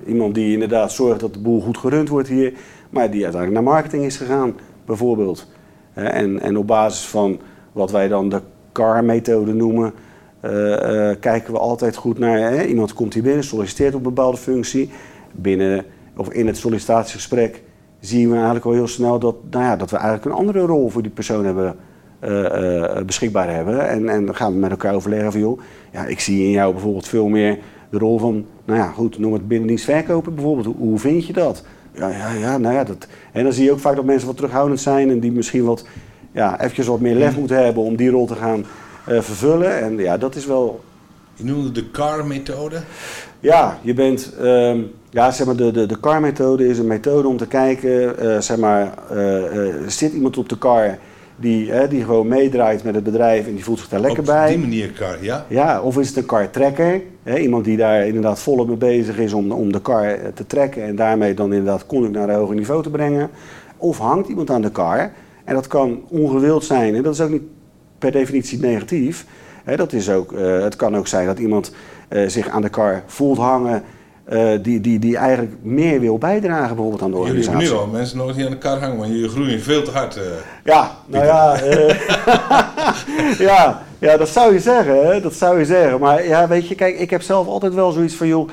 iemand die inderdaad zorgt dat de boel goed gerund wordt hier, maar die uiteindelijk naar marketing is gegaan, bijvoorbeeld. en, en op basis van wat wij dan de CAR-methode noemen, kijken we altijd goed naar. Hè? Iemand komt hier binnen, solliciteert op een bepaalde functie. Binnen of in het sollicitatiegesprek zien we eigenlijk al heel snel dat, nou ja, dat we eigenlijk een andere rol voor die persoon hebben, beschikbaar hebben. En, en dan gaan we met elkaar overleggen van joh, ja, ik zie in jou bijvoorbeeld veel meer de rol van, nou ja, goed, noem het binnendienst verkopen bijvoorbeeld. Hoe, hoe vind je dat? Ja, ja, ja, nou ja, dat... En dan zie je ook vaak dat mensen wat terughoudend zijn en die misschien wat, ja, eventjes wat meer lef moeten hebben om die rol te gaan eh, vervullen. En ja, dat is wel... Je noemde de CAR-methode. Ja, je bent... ehm, ja, zeg maar, de, de, de CAR-methode is een methode om te kijken, eh, zeg maar, eh, eh, zit iemand op de car die, hè, die gewoon meedraait met het bedrijf en die voelt zich daar lekker Op bij. die manier ja. Ja, of is het een car-trekker? Hè, iemand die daar inderdaad volop mee bezig is om, om de car eh, te trekken en daarmee dan inderdaad conduct naar een hoger niveau te brengen. Of hangt iemand aan de car en dat kan ongewild zijn en dat is ook niet per definitie negatief. Hè, dat is ook, eh, het kan ook zijn dat iemand eh, zich aan de car voelt hangen eh, die, die, die eigenlijk meer wil bijdragen bijvoorbeeld aan de Jullie hebben organisatie. nu al mensen nog niet aan de kar hangen, want jullie groeien veel te hard. eh. Ja, nou ja, eh, [laughs] ja, ja, dat zou je zeggen, hè? dat zou je zeggen. Maar ja, weet je, kijk, ik heb zelf altijd wel zoiets van, joh,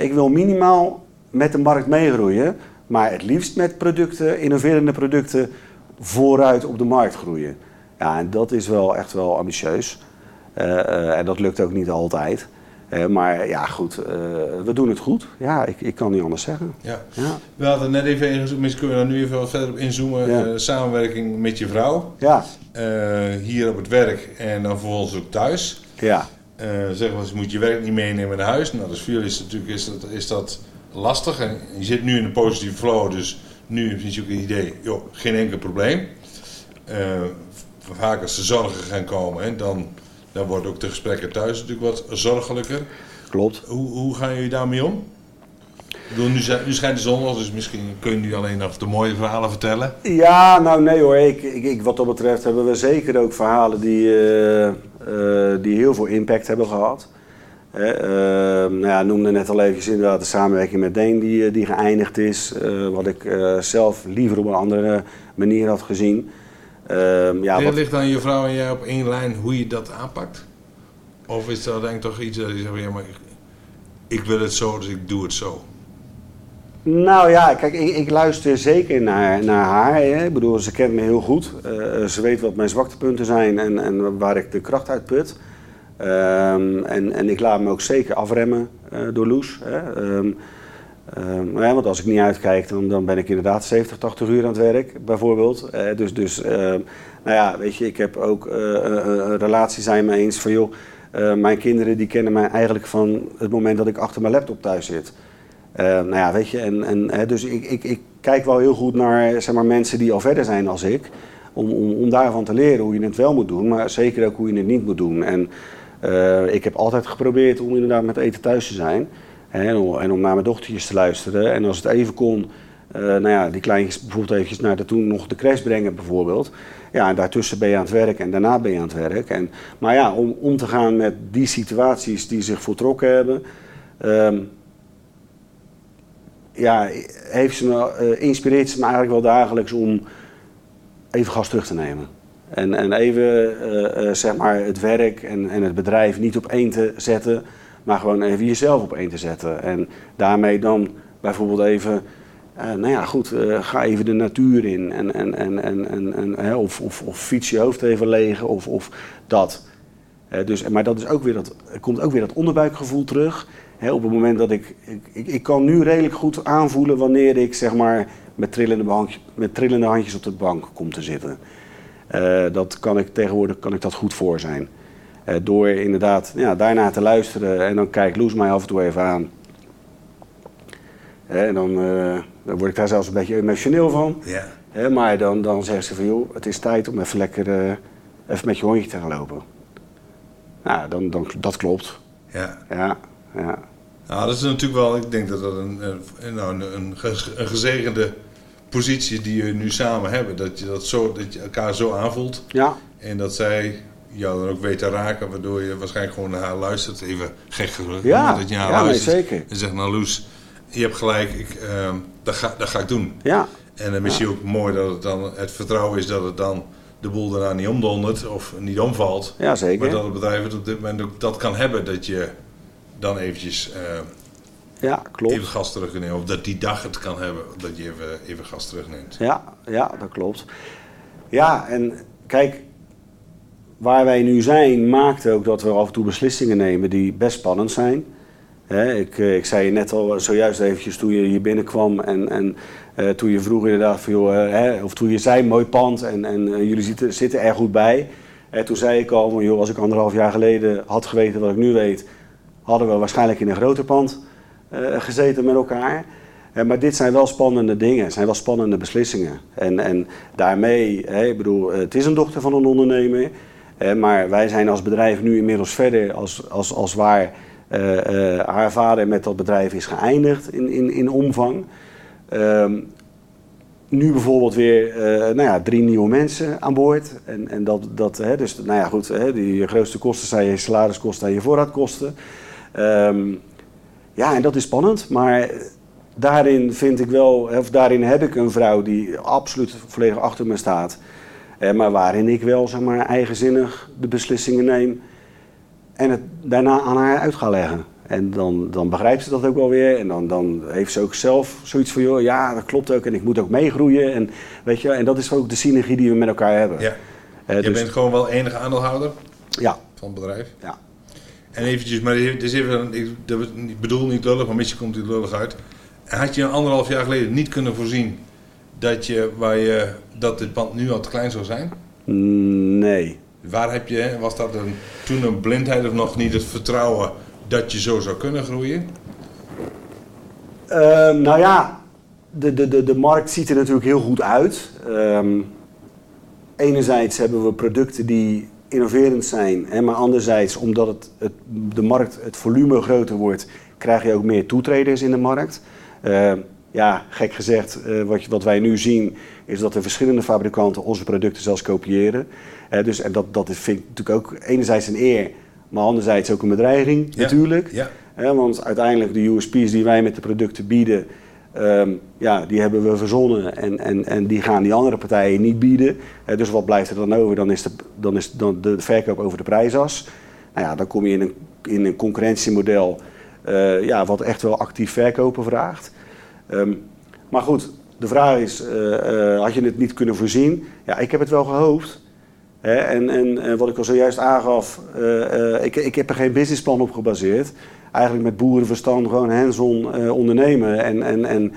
ik wil minimaal met de markt meegroeien, maar het liefst met producten, innoverende producten, vooruit op de markt groeien. Ja, en dat is wel echt wel ambitieus. En dat lukt ook niet altijd. Eh, maar ja, goed, eh, we doen het goed. Ja, ik, ik kan niet anders zeggen. Ja. Ja, We hadden net even ingezoomd, misschien kunnen we daar nu even wat verder op inzoomen. Ja. Eh, samenwerking met je vrouw, ja, hier op het werk en dan vervolgens ook thuis. ja. Zeggen we, eens, je moet je werk niet meenemen naar huis. Nou, dus voor jullie is, het natuurlijk, is, dat, is dat lastig. En je zit nu in een positieve flow, dus nu heb je ook een idee, joh, geen enkel probleem. Vaak als de zorgen gaan komen, hè, dan, dan worden ook de gesprekken thuis natuurlijk wat zorgelijker. klopt. Hoe, hoe gaan jullie daarmee om? Ik bedoel, nu, nu schijnt de zon dus misschien kun je nu alleen nog de mooie verhalen vertellen. Ja, nou nee hoor. Ik, ik, ik- wat dat betreft hebben we zeker ook verhalen die, eh, eh, die heel veel impact hebben gehad. Hè, eh, nou ja, noemde net al even inderdaad de samenwerking met Deen die, die geëindigd is. wat ik zelf liever op een andere manier had gezien. Ehm, ja, wat, ligt dan je vrouw en jij op één lijn hoe je dat aanpakt? Of is dat denk ik toch iets dat je zegt, ja, maar ik, ik wil het zo, dus ik doe het zo. Nou ja, kijk, ik, ik luister zeker naar, naar haar. Hè. Ik bedoel, ze kent me heel goed. Eh, ze weet wat mijn zwaktepunten zijn en, en waar ik de kracht uit put. Ehm, en, en ik laat me ook zeker afremmen eh, door Loes. Hè. Ehm, ehm, ja, want als ik niet uitkijk, dan, ben ik inderdaad 70, 80 uur aan het werk, bijvoorbeeld. Eh, dus, dus ehm, nou ja, weet je, ik heb ook eh, een, een relatie zijn me eens van, joh, eh, mijn kinderen die kennen mij eigenlijk van het moment dat ik achter mijn laptop thuis zit. Eh, nou ja, weet je, en, en, dus ik, ik, ik kijk wel heel goed naar zeg maar, mensen die al verder zijn als ik. Om, om, om daarvan te leren hoe je het wel moet doen, maar zeker ook hoe je het niet moet doen. En eh, ik heb altijd geprobeerd om inderdaad met eten thuis te zijn. En, om, en naar mijn dochtertjes te luisteren. En als het even kon, eh, nou ja, die kleintjes bijvoorbeeld eventjes naar de, toen nog de crash brengen bijvoorbeeld. Ja, en daartussen ben je aan het werk en daarna ben je aan het werk. En, maar ja, om om te gaan met die situaties die zich voltrokken hebben... ehm, ja, heeft ze me, eh, inspireert ze me eigenlijk wel dagelijks om even gas terug te nemen. En, en even eh, zeg maar het werk en, en het bedrijf niet op één te zetten, maar gewoon even jezelf op één te zetten. En daarmee dan bijvoorbeeld even, eh, nou ja goed, eh, ga even de natuur in. En, en, en, en, en, of, of, of fiets je hoofd even leeg of, of dat. Eh, dus, maar dat is ook weer dat, er komt ook weer dat onderbuikgevoel terug. Hè, op het moment dat ik, ik, ik, kan nu redelijk goed aanvoelen wanneer ik zeg maar met trillende, bank, met trillende handjes op de bank kom te zitten. Dat kan ik tegenwoordig kan ik dat goed voor zijn. Eh, door inderdaad ja, daarna te luisteren en dan kijkt Loes mij af en toe even aan. Hè, en dan, eh, dan word ik daar zelfs een beetje emotioneel van. Ja. Hè, maar dan, dan zegt ze van joh, het is tijd om even lekker eh, even met je hondje te gaan lopen. Nou, dan, dan, dat klopt. ja. Ja, ja. Nou, dat is natuurlijk wel, ik denk dat dat een, een, nou, een, een, ge- een gezegende positie die je nu samen hebben. Dat je, dat zo, dat je elkaar zo aanvoelt. Ja, En dat zij jou dan ook weet te raken, waardoor je waarschijnlijk gewoon naar haar luistert. Even gek gezegd. ja, dat je naar haar ja nee, zeker. En zegt, nou Loes, je hebt gelijk, ik, ehm, dat, ga, dat ga ik doen. Ja, En dan is het ook mooi dat het dan het vertrouwen is dat het dan de boel daarna niet omdondert of niet omvalt. ja zeker. Maar dat het bedrijf het op dit moment ook dat kan hebben dat je dan eventjes eh, Ja, klopt. even gas terugneemt. Of dat die dag het kan hebben dat je even, even gas terugneemt. Ja, ja, dat klopt. Ja, en kijk, waar wij nu zijn maakt ook dat we af en toe beslissingen nemen die best spannend zijn. Ik, ik zei je net al zojuist eventjes toen je hier binnenkwam en, en toen je vroeg inderdaad van joh, hè, of toen je zei mooi pand en, en jullie zitten, zitten er goed bij. En toen zei ik al, joh, als ik anderhalf jaar geleden had geweten wat ik nu weet, hadden we waarschijnlijk in een groter pand gezeten met elkaar. Maar dit zijn wel spannende dingen, zijn wel spannende beslissingen. En, en daarmee, ik bedoel, het is een dochter van een ondernemer. Maar wij zijn als bedrijf nu inmiddels verder als, als, als waar uh, haar vader met dat bedrijf is geëindigd in, in, in omvang. Ehm, nu bijvoorbeeld weer nou ja, drie nieuwe mensen aan boord. En, en dat, dat, hè, dus nou ja, goed, hè, die grootste kosten zijn je salariskosten en je voorraadkosten. Um, ja, en dat is spannend, maar daarin vind ik wel, of daarin heb ik een vrouw die absoluut volledig achter me staat. Eh, maar waarin ik wel zeg maar, eigenzinnig de beslissingen neem en het daarna aan haar uit ga leggen. En dan, dan begrijpt ze dat ook wel weer. En dan, dan heeft ze ook zelf zoiets van, joh, ja, dat klopt ook. En ik moet ook meegroeien. En, weet je, en dat is ook de synergie die we met elkaar hebben. Ja. Uh, je dus, bent gewoon wel enige aandeelhouder ja. van het bedrijf? Ja. En eventjes, maar dit is even, ik, ik bedoel niet lullig, maar misschien komt het lullig uit. Had je een anderhalf jaar geleden niet kunnen voorzien dat, je, waar je, dat dit pand nu al te klein zou zijn? Nee. Waar heb je, was dat een, toen een blindheid of nog niet het vertrouwen dat je zo zou kunnen groeien? Um, nou ja, de, de, de, de markt ziet er natuurlijk heel goed uit. Um, enerzijds hebben we producten die innoverend zijn, hè, maar anderzijds, omdat het, het, de markt, het volume groter wordt, krijg je ook meer toetreders in de markt. Uh, ja, gek gezegd, uh, wat, wat, wij nu zien is dat er verschillende fabrikanten onze producten zelfs kopiëren. Uh, dus, en dat, dat vind ik natuurlijk ook enerzijds een eer, maar anderzijds ook een bedreiging ja, natuurlijk. Ja. want uiteindelijk de USP's die wij met de producten bieden, um, ja, die hebben we verzonnen en, en, en die gaan die andere partijen niet bieden. dus wat blijft er dan over? Dan is de, dan is dan de verkoop over de prijsas. Nou ja, dan kom je in een, in een concurrentiemodel ja, wat echt wel actief verkopen vraagt. Um, maar goed, de vraag is, uh, uh, had je het niet kunnen voorzien? Ja, ik heb het wel gehoopt. Hè? En, en wat ik al zojuist aangaf, ik, ik heb er geen businessplan op gebaseerd. Eigenlijk met boerenverstand gewoon hands-on ondernemen en, en, en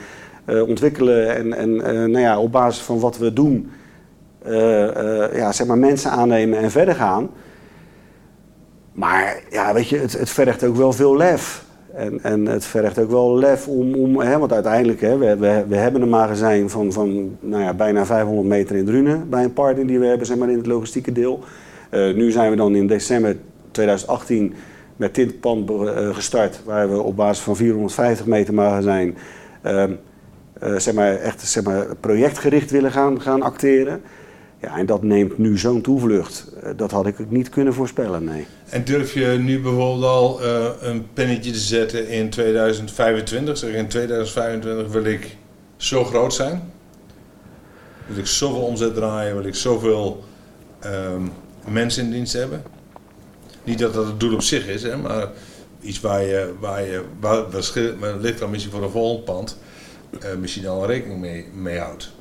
ontwikkelen. En, en nou ja, op basis van wat we doen, ja, zeg maar mensen aannemen en verder gaan. Maar ja, weet je, het, het vergt ook wel veel lef. En, en het vergt ook wel lef om, om hè, want uiteindelijk, hè, we, we, we hebben een magazijn van, van nou ja, bijna 500 meter in Drunen bij een partner die we hebben zeg maar, in het logistieke deel. Uh, nu zijn we dan in december 2018 met dit pand uh, gestart, waar we op basis van 450 meter magazijn uh, zeg maar, echt zeg maar, projectgericht willen gaan, gaan acteren. Ja, en dat neemt nu zo'n toevlucht. Eh, dat had ik niet kunnen voorspellen, nee. En durf je nu bijvoorbeeld al uh, een pennetje te zetten in 2025? Zeg, in 2025 wil ik zo groot zijn? Wil ik zoveel omzet draaien? Wil ik zoveel um, mensen in dienst hebben? Niet dat dat het doel op zich is, hè, maar iets waar je, waar je waar, waar ligt dan misschien voor een volgend pand, uh, misschien al rekening mee, mee houdt.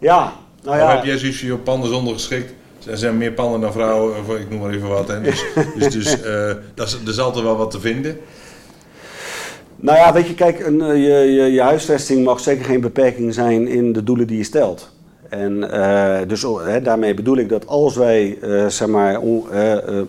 Ja, nou ja. Of heb jij zoiets je panden zonder geschikt? Er zijn meer panden dan vrouwen, of ik noem maar even wat. Hè. Dus, [laughs] dus, dus uh, dat is, er is altijd wel wat te vinden. Nou ja, weet je, kijk, een, eh, je, je, je, huisvesting mag zeker geen beperking zijn in de doelen die je stelt. En uh, dus oh, hè, daarmee bedoel ik dat als wij, uh, zeg maar, on,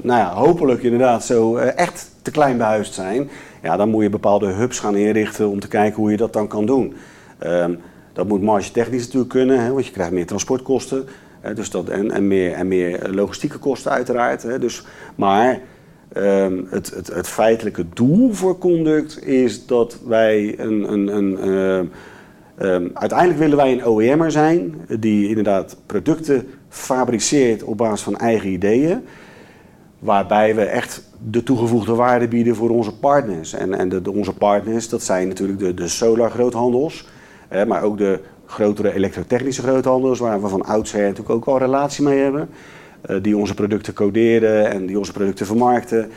nou ja, hopelijk inderdaad zo echt te klein behuisd zijn, ja, dan moet je bepaalde hubs gaan inrichten om te kijken hoe je dat dan kan doen. Ehm, dat moet marge technisch natuurlijk kunnen, hè, want je krijgt meer transportkosten. Hè, dus dat, en, en, meer, en meer logistieke kosten uiteraard. Hè, dus, maar um, het, het, het, feitelijke doel voor Conduct is dat wij een... een, een uh, Um, uiteindelijk willen wij een OEM'er zijn die inderdaad producten fabriceert op basis van eigen ideeën. Waarbij we echt de toegevoegde waarde bieden voor onze partners. En, en de, onze partners, dat zijn natuurlijk de, de solar groothandels maar ook de grotere elektrotechnische groothandels, waar we van oudsher natuurlijk ook wel relatie mee hebben. Uh, die onze producten coderen en die onze producten vermarkten.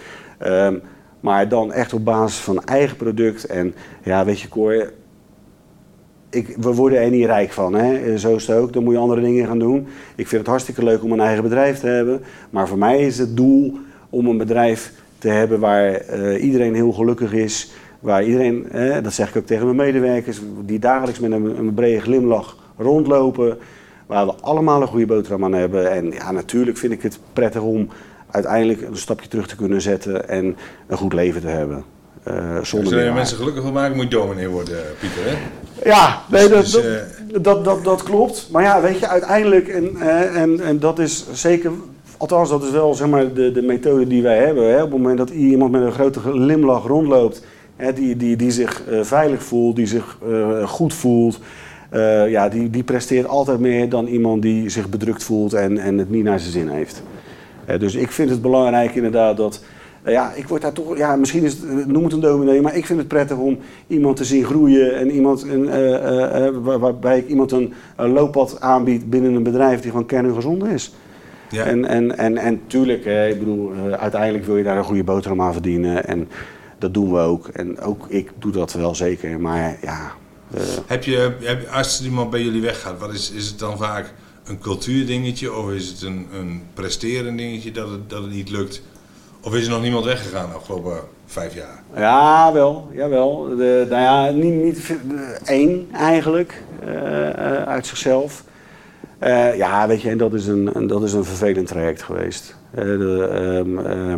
Um, maar dan echt op basis van eigen product. En ja, weet je, Cor, ik, we worden er niet rijk van. Hè? Zo is het ook. Dan moet je andere dingen gaan doen. Ik vind het hartstikke leuk om een eigen bedrijf te hebben. Maar voor mij is het doel om een bedrijf te hebben waar uh, iedereen heel gelukkig is. Waar iedereen, hè, dat zeg ik ook tegen mijn medewerkers, die dagelijks met een, een brede glimlach rondlopen. Waar we allemaal een goede boterham aan hebben. En ja, natuurlijk vind ik het prettig om uiteindelijk een stapje terug te kunnen zetten en een goed leven te hebben. Uh, zonder Als je mensen gelukkig wil maken, moet je dominee worden, Pieter. Hè? Ja, nee, dat, Dus, dat, eh, dat, dat, dat klopt. Maar ja, weet je, uiteindelijk, en, eh, en, en dat is zeker, althans dat is wel zeg maar, de, de methode die wij hebben. Hè. Op het moment dat iemand met een grote limlach rondloopt, hè, die, die, die zich eh, veilig voelt, die zich eh, goed voelt, eh, ja, die, die presteert altijd meer dan iemand die zich bedrukt voelt en, en het niet naar zijn zin heeft. Dus ik vind het belangrijk inderdaad dat. ja, ik word daar toch. Ja, misschien is het, noem het een dominee, maar ik vind het prettig om iemand te zien groeien. En iemand, een, waar- waarbij ik iemand een, een looppad aanbied binnen een bedrijf die gewoon kerngezond is. Ja. En, en, en, en tuurlijk, hè, ik bedoel, uiteindelijk wil je daar een goede boterham aan verdienen. En dat doen we ook. En ook ik doe dat wel zeker. Maar ja. eh, Heb je, heb, je- als iemand bij jullie weggaat, wat is, is het dan vaak een cultuurdingetje of is het een, een presteren dingetje dat het, dat het niet lukt? Of is er nog niemand weggegaan de afgelopen vijf jaar? Ja, wel. Jawel. De, nou ja, niet, niet de- één eigenlijk eh, uit zichzelf. Eh, ja, weet je, en dat is een, dat is een vervelend traject geweest. De, ehm, eh,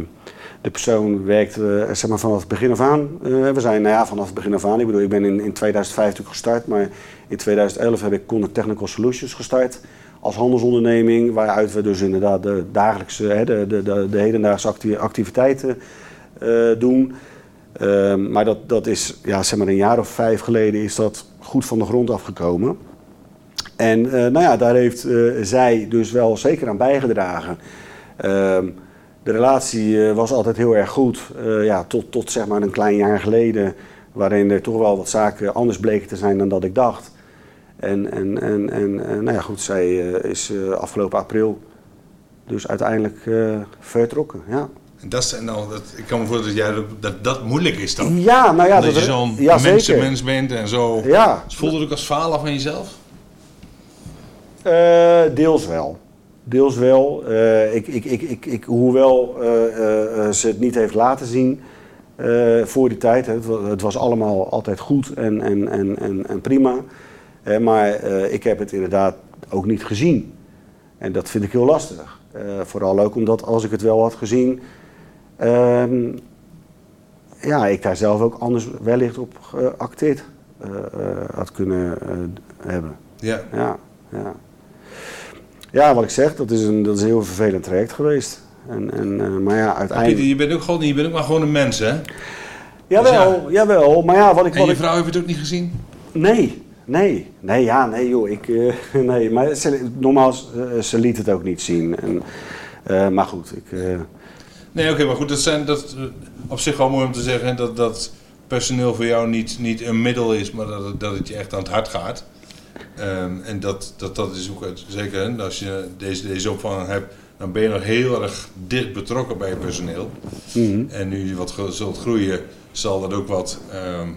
de persoon werkt eh, zeg maar vanaf het begin af aan. Eh, we zijn nou ja, vanaf het begin af aan. Ik bedoel, ik ben in, in 2005 natuurlijk gestart, maar in 2011 heb ik Connect Technical Solutions gestart als handelsonderneming, waaruit we dus inderdaad de dagelijkse, hè, de, de, de, de hedendaagse acti- activiteiten eh, doen. Ehm, maar dat, dat is, ja, zeg maar een jaar of vijf geleden is dat goed van de grond afgekomen. En nou ja, daar heeft zij dus wel zeker aan bijgedragen. De relatie eh, was altijd heel erg goed, eh, ja, tot, tot zeg maar een klein jaar geleden, waarin er toch wel wat zaken anders bleken te zijn dan dat ik dacht. En, en, en, en nou ja, goed, zij eh, is afgelopen april dus uiteindelijk vertrokken. Ja. En dat dan, dat, ik kan me voorstellen dat, jij, dat- dat dat moeilijk is dan. Ja, nou ja, dat je zo'n ja, mensenmens bent en zo. Ja, Dus voelde het ook als falen van jezelf? Deels wel. Deels wel. Eh, ik, ik, ik, ik, ik, hoewel eh, eh, eh, ze het niet heeft laten zien eh, voor die tijd. Het, het was allemaal altijd goed en, en, en, en, en prima. Eh, maar eh, ik heb het inderdaad ook niet gezien. En dat vind ik heel lastig. Eh, vooral ook omdat als ik het wel had gezien, ehm, ja, ik daar zelf ook anders wellicht op geacteerd eh, eh, had kunnen eh, hebben. Ja. Ja, ja. Ja, wat ik zeg, dat is een, dat is een heel vervelend traject geweest. En, en, eh, maar ja, Maar Pieter, uiteindelijk... je bent ook gewoon, je bent ook maar gewoon een mens, hè? Jawel, jawel, maar ja, wat ik... En Wat je ik vrouw heeft het ook niet gezien? nee, nee, nee, ja, nee joh, ik... eh, [laughs] nee, maar ze, normaal, eh, ze liet het ook niet zien. En, eh, maar goed, ik... eh, Nee, oké, maar goed, dat zijn dat op zich wel mooi om te zeggen dat dat personeel voor jou niet, niet een middel is, maar dat dat het je echt aan het hart gaat. Ehm, en dat, dat, dat is ook zeker, hè, als je deze, deze opvang hebt, dan ben je nog heel erg dicht betrokken bij je personeel. mhm. En nu je wat zult groeien, zal dat ook wat, ehm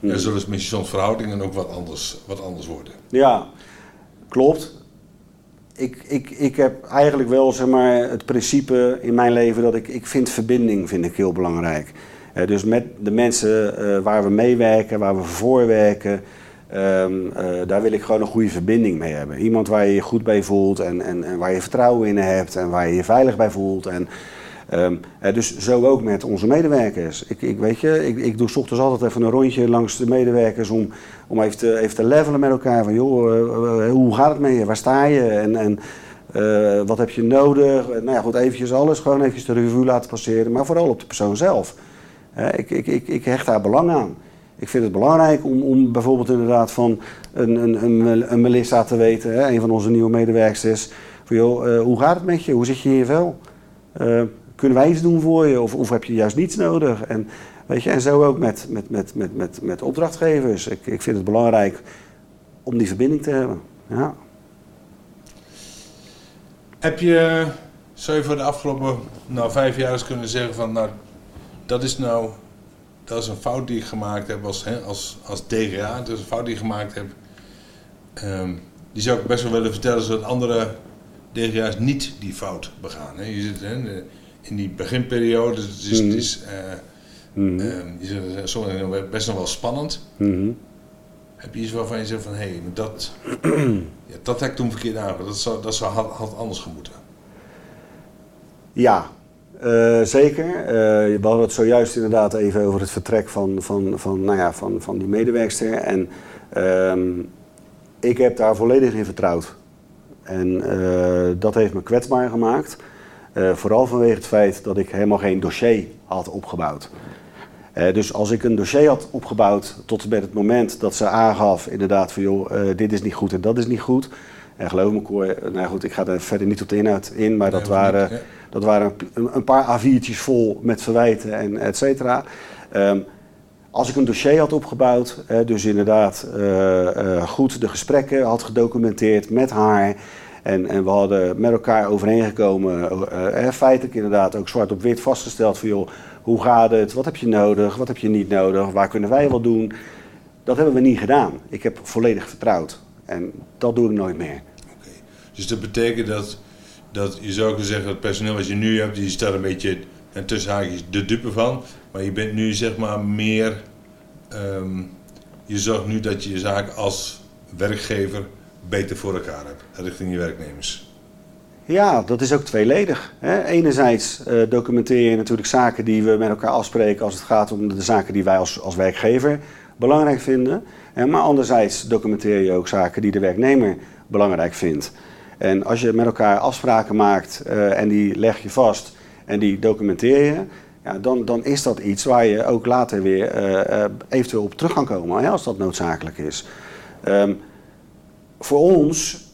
ja, zullen misschien soms verhoudingen ook wat anders, wat anders worden. Ja, klopt. Ik, ik, ik heb eigenlijk wel zeg maar, het principe in mijn leven dat ik, ik vind verbinding vind ik heel belangrijk. Eh, dus met de mensen eh, waar we meewerken, waar we voor ehm, eh, daar wil ik gewoon een goede verbinding mee hebben. Iemand waar je je goed bij voelt en, en, en waar je vertrouwen in hebt en waar je je veilig bij voelt. En, ehm, eh, dus zo ook met onze medewerkers. Ik, ik, weet je, ik, ik doe 's ochtends altijd even een rondje langs de medewerkers om, om even, te, even te levelen met elkaar. Van joh, eh, eh, hoe gaat het met je? Waar sta je? En, en wat heb je nodig? Nou ja, goed, eventjes alles. Gewoon eventjes de revue laten passeren. Maar vooral op de persoon zelf. Ik, ik, ik, ik hecht daar belang aan. Ik vind het belangrijk om, om bijvoorbeeld inderdaad van een, een, een, een Melissa te weten, hè, een van onze nieuwe medewerkers. Van joh, eh, hoe gaat het met je? Hoe zit je je vel? Eh, kunnen wij iets doen voor je? Of, of heb je juist niets nodig? En, weet je, en zo ook met, met, met, met, met, met opdrachtgevers. Ik, ik vind het belangrijk om die verbinding te hebben. Ja. Heb je, zou je voor de afgelopen nou, vijf jaar eens kunnen zeggen van, nou, dat is nou, dat is een fout die ik gemaakt heb als, hè, als, als DGA, dat is een fout die ik gemaakt heb. Ehm, die zou ik best wel willen vertellen, zodat andere DGA's niet die fout begaan. Hè. Je zit hè, in die beginperiode, dus het is, het Mhm. is, eh, Mhm. Ehm, je zegt, eh, best nog wel spannend. Mhm. Heb je iets waarvan je zegt van, hé, hey, dat, ja, dat heb ik toen verkeerd aangepakt. Dat, zou, dat zou, had, had anders gemoeten. Ja, eh, zeker. Eh, we hadden het zojuist inderdaad even over het vertrek van, van, van, nou ja, van, van die medewerkster. En ehm, ik heb daar volledig in vertrouwd. En eh, dat heeft me kwetsbaar gemaakt. Vooral vanwege het feit dat ik helemaal geen dossier had opgebouwd. Dus als ik een dossier had opgebouwd tot met het moment dat ze aangaf inderdaad van joh, dit is niet goed en dat is niet goed. En geloof me nou goed, ik ga daar verder niet op de inhoud in, maar dat Nee, waren, niet. Dat waren een, paar A4'tjes vol met verwijten en et cetera. Ehm, als ik een dossier had opgebouwd, dus inderdaad eh, eh, goed de gesprekken had gedocumenteerd met haar. En, en we hadden met elkaar overeengekomen, eh, feitelijk inderdaad ook zwart op wit vastgesteld van joh, hoe gaat het, wat heb je nodig, wat heb je niet nodig, waar kunnen wij wat doen. Dat hebben we niet gedaan. Ik heb volledig vertrouwd. En dat doe ik nooit meer. Dus dat betekent dat, dat je zou kunnen zeggen, het personeel wat je nu hebt, die staat een beetje en tussen haakjes de dupe van. Maar je bent nu zeg maar meer, ehm, je zorgt nu dat je je zaak als werkgever beter voor elkaar hebt richting je werknemers. Ja, dat is ook tweeledig. Hè. Enerzijds eh, documenteer je natuurlijk zaken die we met elkaar afspreken als het gaat om de zaken die wij als, als werkgever belangrijk vinden. Hè, maar anderzijds documenteer je ook zaken die de werknemer belangrijk vindt. En als je met elkaar afspraken maakt eh, en die leg je vast en die documenteer je, ja, dan, dan is dat iets waar je ook later weer eh, eh, eventueel op terug kan komen, hè, als dat noodzakelijk is. Ehm, voor ons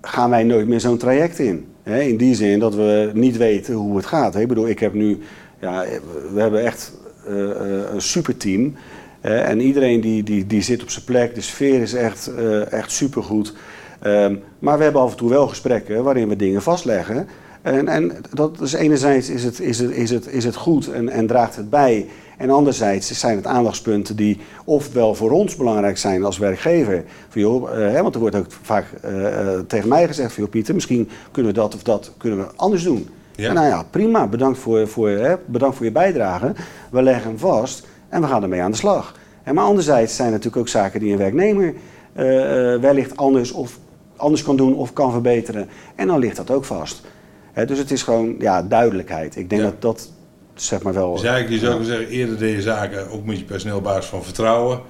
gaan wij nooit meer zo'n traject in. Hè? In die zin dat we niet weten hoe het gaat. Ik bedoel, ik heb nu, ja, we hebben echt een superteam. hè, en iedereen die, die, die zit op zijn plek. De sfeer is echt, eh echt supergoed. Ehm, maar we hebben af en toe wel gesprekken waarin we dingen vastleggen. En, en dat is enerzijds is het, is het, is het, is het goed en, en draagt het bij. En anderzijds zijn het aandachtspunten die ofwel voor ons belangrijk zijn als werkgever. Van, joh, eh, hè, want er wordt ook vaak eh, eh, tegen mij gezegd van joh, Pieter, misschien kunnen we dat of dat kunnen we anders doen. Ja. En nou ja, prima, bedankt voor, voor, hè, bedankt voor je bijdrage. We leggen hem vast en we gaan ermee aan de slag. En maar anderzijds zijn er natuurlijk ook zaken die een werknemer eh, wellicht anders, of, anders kan doen of kan verbeteren. En dan ligt dat ook vast. Dus het is gewoon ja, duidelijkheid. Ik denk Ja. dat dat zeg maar wel... Dus eigenlijk, je zou kunnen zeggen, eerder deed je zaken ook met je personeel op basis van vertrouwen.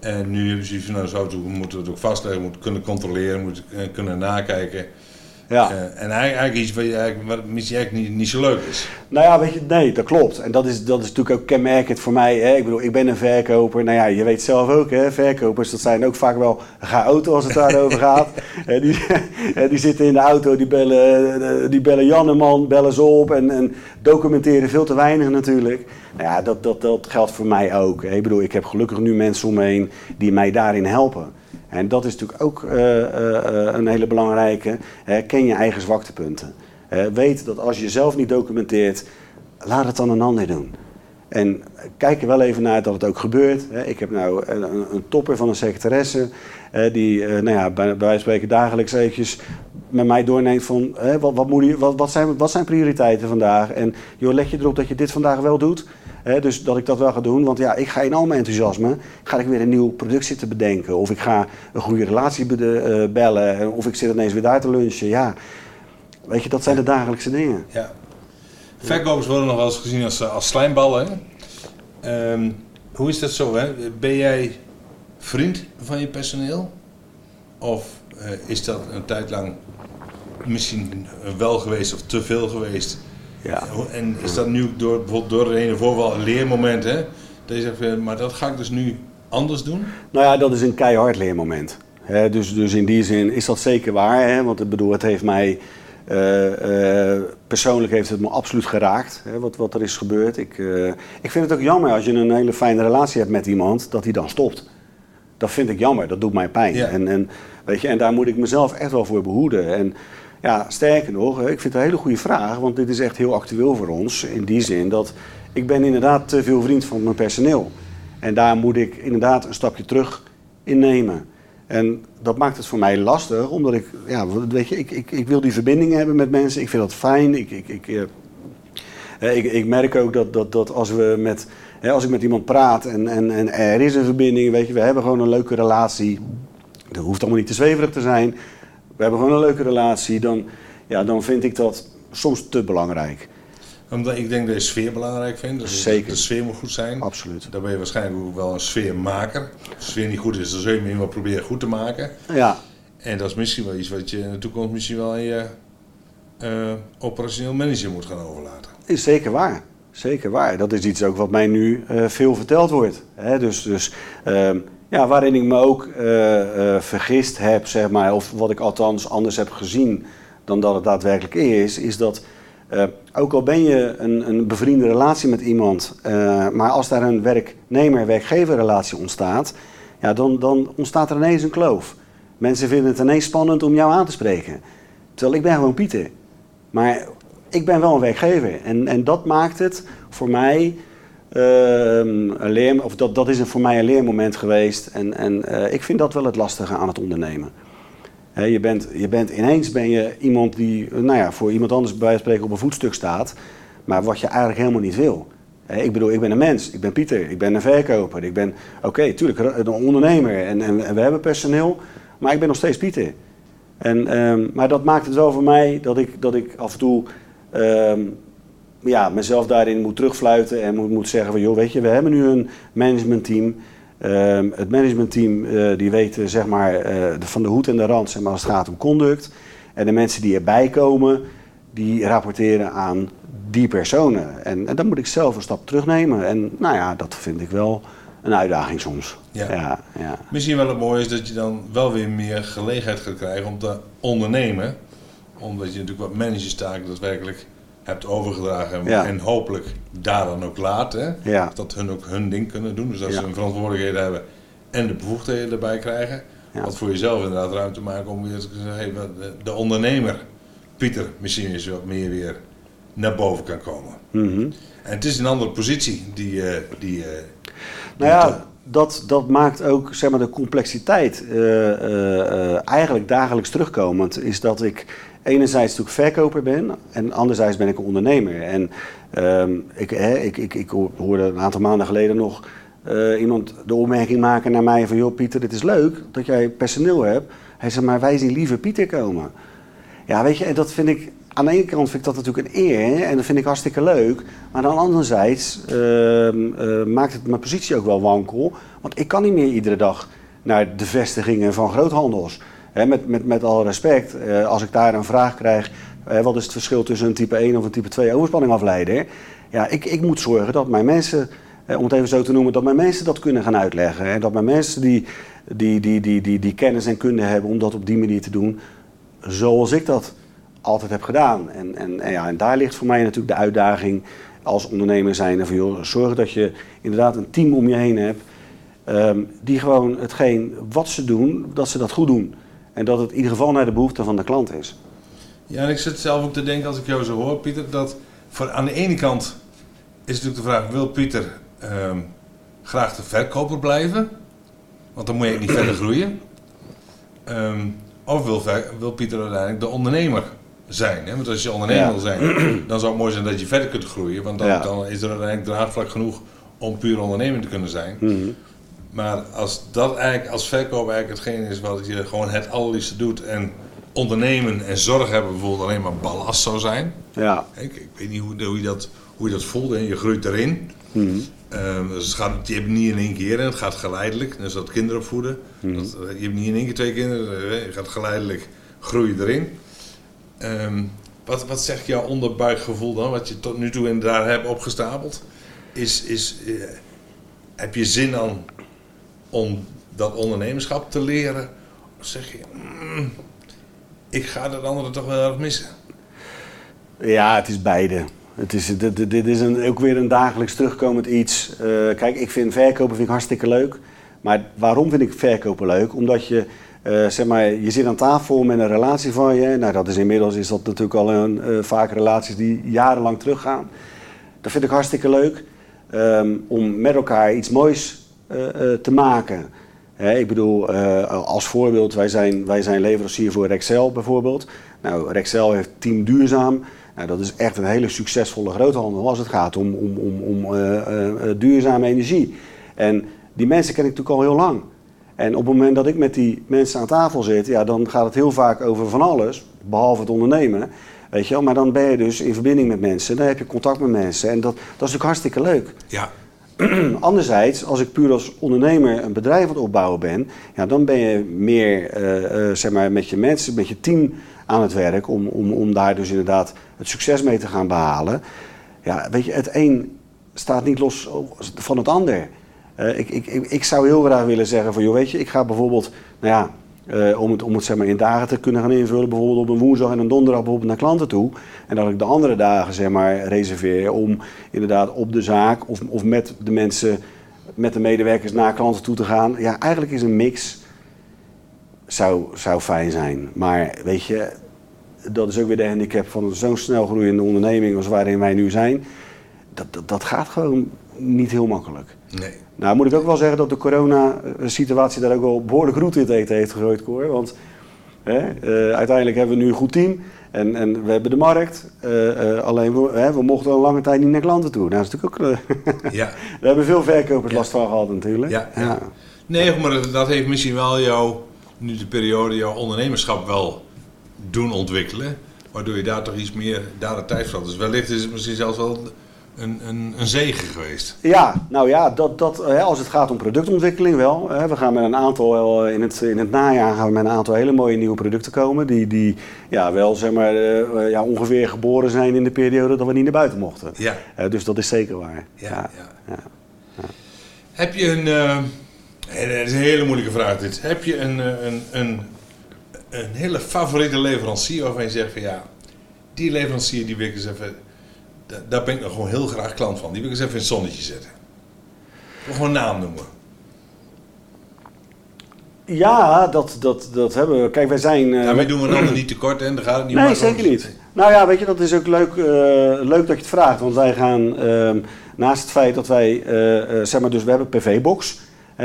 En nu hebben ze van, nou, zo toe, we moeten het ook vastleggen, we moeten kunnen controleren, moeten eh, kunnen nakijken. Ja. Eh, en eigenlijk, eigenlijk iets wat, eigenlijk, wat misschien eigenlijk niet, niet zo leuk is. Nou ja, weet je, nee, dat klopt. En dat is, dat is natuurlijk ook kenmerkend voor mij. Hè. Ik bedoel, ik ben een verkoper. Nou ja, je weet zelf ook, hè, verkopers, dat zijn ook vaak wel chaoten als het daarover gaat. Hè, [laughs] die, hè, [laughs] die zitten in de auto, die bellen, eh, die bellen Jan en man, bellen ze op en, en documenteren veel te weinig natuurlijk. Nou ja, dat, dat, dat geldt voor mij ook. Ik bedoel, ik heb gelukkig nu mensen om me heen die mij daarin helpen. En dat is natuurlijk ook eh, eh, een hele belangrijke. Ken je eigen zwaktepunten. Weet dat als je zelf niet documenteert, laat het dan een ander doen. En kijk er wel even naar dat het ook gebeurt. Ik heb nou een, topper van een secretaresse die eh, nou ja, bij, wijze van spreken dagelijks eventjes met mij doorneemt van wat, wat, moet je, wat, wat, zijn, wat zijn prioriteiten vandaag. En joh, let je erop dat je dit vandaag wel doet. Hè, dus dat ik dat wel ga doen. Want ja, ik ga in al mijn enthousiasme ga ik weer een nieuw product zitten bedenken. Of ik ga een goede relatie bede- eh, bellen. en Of ik zit ineens weer daar te lunchen. Ja, weet je, dat zijn de dagelijkse dingen. Ja. Verkopers worden nog wel eens gezien als, eh, als slijmballen. Ehm, hoe is dat zo? Hè? Ben jij vriend van je personeel? Of eh, is dat een tijd lang misschien wel geweest of te veel geweest? Ja. En is dat nu door, bijvoorbeeld door de ene voorval een leermoment? Hè? Dat je zegt, maar dat ga ik dus nu anders doen? Nou ja, dat is een keihard leermoment. Dus, dus in die zin is dat zeker waar. Hè, want ik bedoel, het heeft mij. eh, eh, persoonlijk heeft het me absoluut geraakt. Hè, wat, wat er is gebeurd. Ik, eh, ik vind het ook jammer als je een hele fijne relatie hebt met iemand. dat hij dan stopt. Dat vind ik jammer. Dat doet mij pijn. Ja. En, en, weet je, en daar moet ik mezelf echt wel voor behoeden. En ja, sterker nog, ik vind het een hele goede vraag. Want dit is echt heel actueel voor ons. In die zin dat ik ben inderdaad te veel vriend van mijn personeel. En daar moet ik inderdaad een stapje terug in nemen. En dat maakt het voor mij lastig, omdat ik, ja, weet je, ik, ik, ik wil die verbinding hebben met mensen. Ik vind dat fijn. Ik, ik, ik, eh, ik, ik merk ook dat, dat, dat als we met Hè, als ik met iemand praat en, en, en er is een verbinding, weet je, we hebben gewoon een leuke relatie. Dat hoeft allemaal niet te zweverig te zijn. We hebben gewoon een leuke relatie. Dan, ja, dan vind ik dat soms te belangrijk. Omdat ik denk dat je sfeer belangrijk vindt. Dus Zeker. De sfeer moet goed zijn. Absoluut. Dan ben je waarschijnlijk ook wel een sfeermaker. Als de sfeer niet goed is, dan zul je hem in wel proberen goed te maken. Ja, En dat is misschien wel iets wat je in de toekomst misschien wel aan je eh, operationeel manager moet gaan overlaten. is zeker waar. Zeker waar. Dat is iets ook wat mij nu eh, veel verteld wordt. Hè? Dus, dus ehm, ja, waarin ik me ook eh, eh, vergist heb, zeg maar, of wat ik althans anders heb gezien dan dat het daadwerkelijk is, is dat eh, ook al ben je een, een bevriende relatie met iemand, maar als daar een werknemer-werkgever relatie ontstaat, ja, dan, dan ontstaat er ineens een kloof. Mensen vinden het ineens spannend om jou aan te spreken. Terwijl ik ben gewoon Pieter. Maar ik ben wel een werkgever. En, en dat maakt het voor mij ehm, een leer, of dat, dat is een, voor mij een leermoment geweest. En, en eh, ik vind dat wel het lastige aan het ondernemen. Je, bent, je bent ineens ben je iemand die, nou ja, voor iemand anders bij spreken op een voetstuk staat, maar wat je eigenlijk helemaal niet wil. Ik bedoel, ik ben een mens, ik ben Pieter, ik ben een verkoper, ik ben, oké, tuurlijk, een ondernemer en, en, en we hebben personeel, maar ik ben nog steeds Pieter. En, ehm, maar dat maakt het wel voor mij dat ik, dat ik af en toe ehm, ja, mezelf daarin moet terugfluiten en moet, moet zeggen van joh, weet je, we hebben nu een managementteam. Ehm, het managementteam eh, die weet zeg maar, eh, de- van de hoed en de rand zeg maar, als het gaat om conduct. En de mensen die erbij komen, die rapporteren aan die personen. En, en dan moet ik zelf een stap terugnemen. En nou ja, dat vind ik wel een uitdaging soms. Ja. ja, ja. Misschien wel het mooie is dat je dan wel weer meer gelegenheid gaat krijgen om te ondernemen. Omdat je natuurlijk wat managerstaken daadwerkelijk hebt overgedragen. En, Ja. en hopelijk daar dan ook? Ja. Dat hun ook hun ding kunnen doen. Dus dat Ja. ze hun verantwoordelijkheden hebben en de bevoegdheden erbij krijgen. Wat voor jezelf inderdaad ruimte maken om weer te zeggen, hey, wat- de- de ondernemer, Pieter, misschien is wat meer weer naar boven kan komen. Mhm. En het is een andere positie die, eh, die, eh, Nou ja, dat, dat maakt ook zeg maar, de complexiteit eh, eigenlijk dagelijks terugkomend. Is dat ik enerzijds natuurlijk verkoper ben en anderzijds ben ik een ondernemer. En ehm, ik, ik, ik, ik hoorde een aantal maanden geleden nog eh, iemand de opmerking maken naar mij van... joh Pieter, het is leuk dat jij personeel hebt. Hij zei, maar wij zien liever Pieter komen. Ja, weet je, en dat vind ik... Aan de ene kant vind ik dat natuurlijk een eer en dat vind ik hartstikke leuk. Maar dan anderzijds ehm, eh, maakt het mijn positie ook wel wankel. Want ik kan niet meer iedere dag naar de vestigingen van groothandels. Hè, met, met, met alle respect, eh, als ik daar een vraag krijg... eh, wat is het verschil tussen een type 1 of een type 2 overspanningafleider? Ja, ik, ik moet zorgen dat mijn mensen, eh, om het even zo te noemen... dat mijn mensen dat kunnen gaan uitleggen. En dat mijn mensen die, die, die, die, die, die kennis en kunde hebben om dat op die manier te doen... zoals ik dat altijd heb gedaan. En, en, en, ja, en daar ligt voor mij natuurlijk de uitdaging als ondernemer zijn. Van, joh, zorg dat je inderdaad een team om je heen hebt. ehm, die gewoon hetgeen wat ze doen, dat ze dat goed doen. En dat het in ieder geval naar de behoeften van de klant is. Ja, en ik zit zelf ook te denken als ik jou zo hoor, Pieter, dat voor, aan de ene kant is natuurlijk de vraag, wil Pieter ehm, graag de verkoper blijven? Want dan moet je niet [clears throat] verder groeien. Ehm, of wil, wil Pieter uiteindelijk de ondernemer zijn? Hè? Want als je ondernemer Ja. wil zijn, [clears throat] dan zou het mooi zijn dat je verder kunt groeien. Want dan, Ja. dan is er uiteindelijk draagvlak genoeg om puur ondernemer te kunnen zijn. Mhm. Maar als dat eigenlijk als verkoop eigenlijk hetgeen is wat je gewoon het allerliefste doet en ondernemen en zorg hebben bijvoorbeeld alleen maar ballast zou zijn. Ja. Ik, ik weet niet hoe, hoe, je dat, hoe je dat voelt en je groeit erin. Mhm. Ehm, dus het gaat, je hebt niet in één keer en het gaat geleidelijk. Net zoals kinderen opvoeden. Mhm. Dat, je hebt niet in één keer twee kinderen, eh, je gaat geleidelijk groeien erin. Ehm, wat, wat zegt jouw onderbuikgevoel dan, wat je tot nu toe inderdaad hebt opgestapeld? Is, is, eh, heb je zin aan om dat ondernemerschap te leren? Zeg je, "Mm, ik ga dat andere toch wel erg missen? Ja, het is beide. Het is, dit, dit- is een, ook weer een dagelijks terugkomend iets. Eh, kijk, ik vind verkopen vind ik hartstikke leuk. Maar waarom vind ik verkopen leuk? Omdat je, eh, zeg maar, je zit aan tafel met een relatie van je. Nou, dat is inmiddels is dat natuurlijk al een, eh, vaak relaties die jarenlang teruggaan. Dat vind ik hartstikke leuk. ehm, om met elkaar iets moois te maken. Ik bedoel, eh, als voorbeeld, wij zijn, wij zijn leverancier voor Rexel bijvoorbeeld. Nou, Rexel heeft Team Duurzaam. Nou, dat is echt een hele succesvolle groothandel als het gaat om, om, om, om eh, eh, eh, duurzame energie. En die mensen ken ik natuurlijk al heel lang. En op het moment dat ik met die mensen aan tafel zit, ja, dan gaat het heel vaak over van alles, behalve het ondernemen. Weet je wel? Maar dan ben je dus in verbinding met mensen, dan heb je contact met mensen. En dat, dat is natuurlijk hartstikke leuk. Ja. [clears throat] Anderzijds, als ik puur als ondernemer een bedrijf aan het opbouwen ben, ja, dan ben je meer eh, eh, zeg maar, met je mensen, met je team aan het werk om, om, om daar dus inderdaad het succes mee te gaan behalen. Ja, weet je, het een staat niet los van het ander. Eh, ik, ik, ik zou heel graag willen zeggen van, joh, weet je, ik ga bijvoorbeeld, nou ja, eh, om het, om het zeg maar, in dagen te kunnen gaan invullen, bijvoorbeeld op een woensdag en een donderdag bijvoorbeeld naar klanten toe. En dat ik de andere dagen zeg maar, reserveer om inderdaad op de zaak of, of met de mensen, met de medewerkers naar klanten toe te gaan. Ja, eigenlijk is een mix zou, zou fijn zijn. Maar weet je, dat is ook weer de handicap van zo'n snel groeiende onderneming als waarin wij nu zijn. Dat, dat, dat gaat gewoon niet heel makkelijk. Nee. Nou moet ik ook wel zeggen dat de corona-situatie daar ook wel behoorlijk roet in het eten heeft gegooid, Cor. Want hè, eh, uiteindelijk hebben we nu een goed team en, en we hebben de markt. Eh, eh, alleen we, hè, we mochten al lange tijd niet naar klanten toe. Nou, dat is natuurlijk ook... Ja. [laughs] Daar hebben veel verkopers last van gehad natuurlijk. Ja, ja. Nee, maar dat, heeft misschien wel jou, nu de periode, jouw ondernemerschap wel doen ontwikkelen. Waardoor je daar toch iets meer daar de tijd voor had. Dus wellicht is het misschien zelfs wel een, een, een zegen geweest. Ja, nou ja, dat, dat, hè, als het gaat om productontwikkeling wel. Hè, we gaan met een aantal, in het, in het najaar gaan we met een aantal hele mooie nieuwe producten komen. Die, die ja, wel zeg maar, uh, ja, ongeveer geboren zijn in de periode dat we niet naar buiten mochten. Ja. Dus dat is zeker waar. Ja, ja. ja. ja. Heb je een, uh, dat is een hele moeilijke vraag dit. Heb je een, een, een, een hele favoriete leverancier waarvan je zegt van ja, die leverancier die wil ik eens even daar ben ik nog gewoon heel graag klant van. Die wil ik eens even in het zonnetje zetten. Gewoon een naam noemen. Ja, dat, dat, dat hebben we. Kijk, wij zijn. Uh, wij doen we dan niet tekort en dan gaat het niet Nee, zeker niet. Nou ja, weet je, dat is ook leuk, uh, leuk dat je het vraagt. Want wij gaan, uh, naast het feit dat wij, zeg maar, dus we hebben PV-box.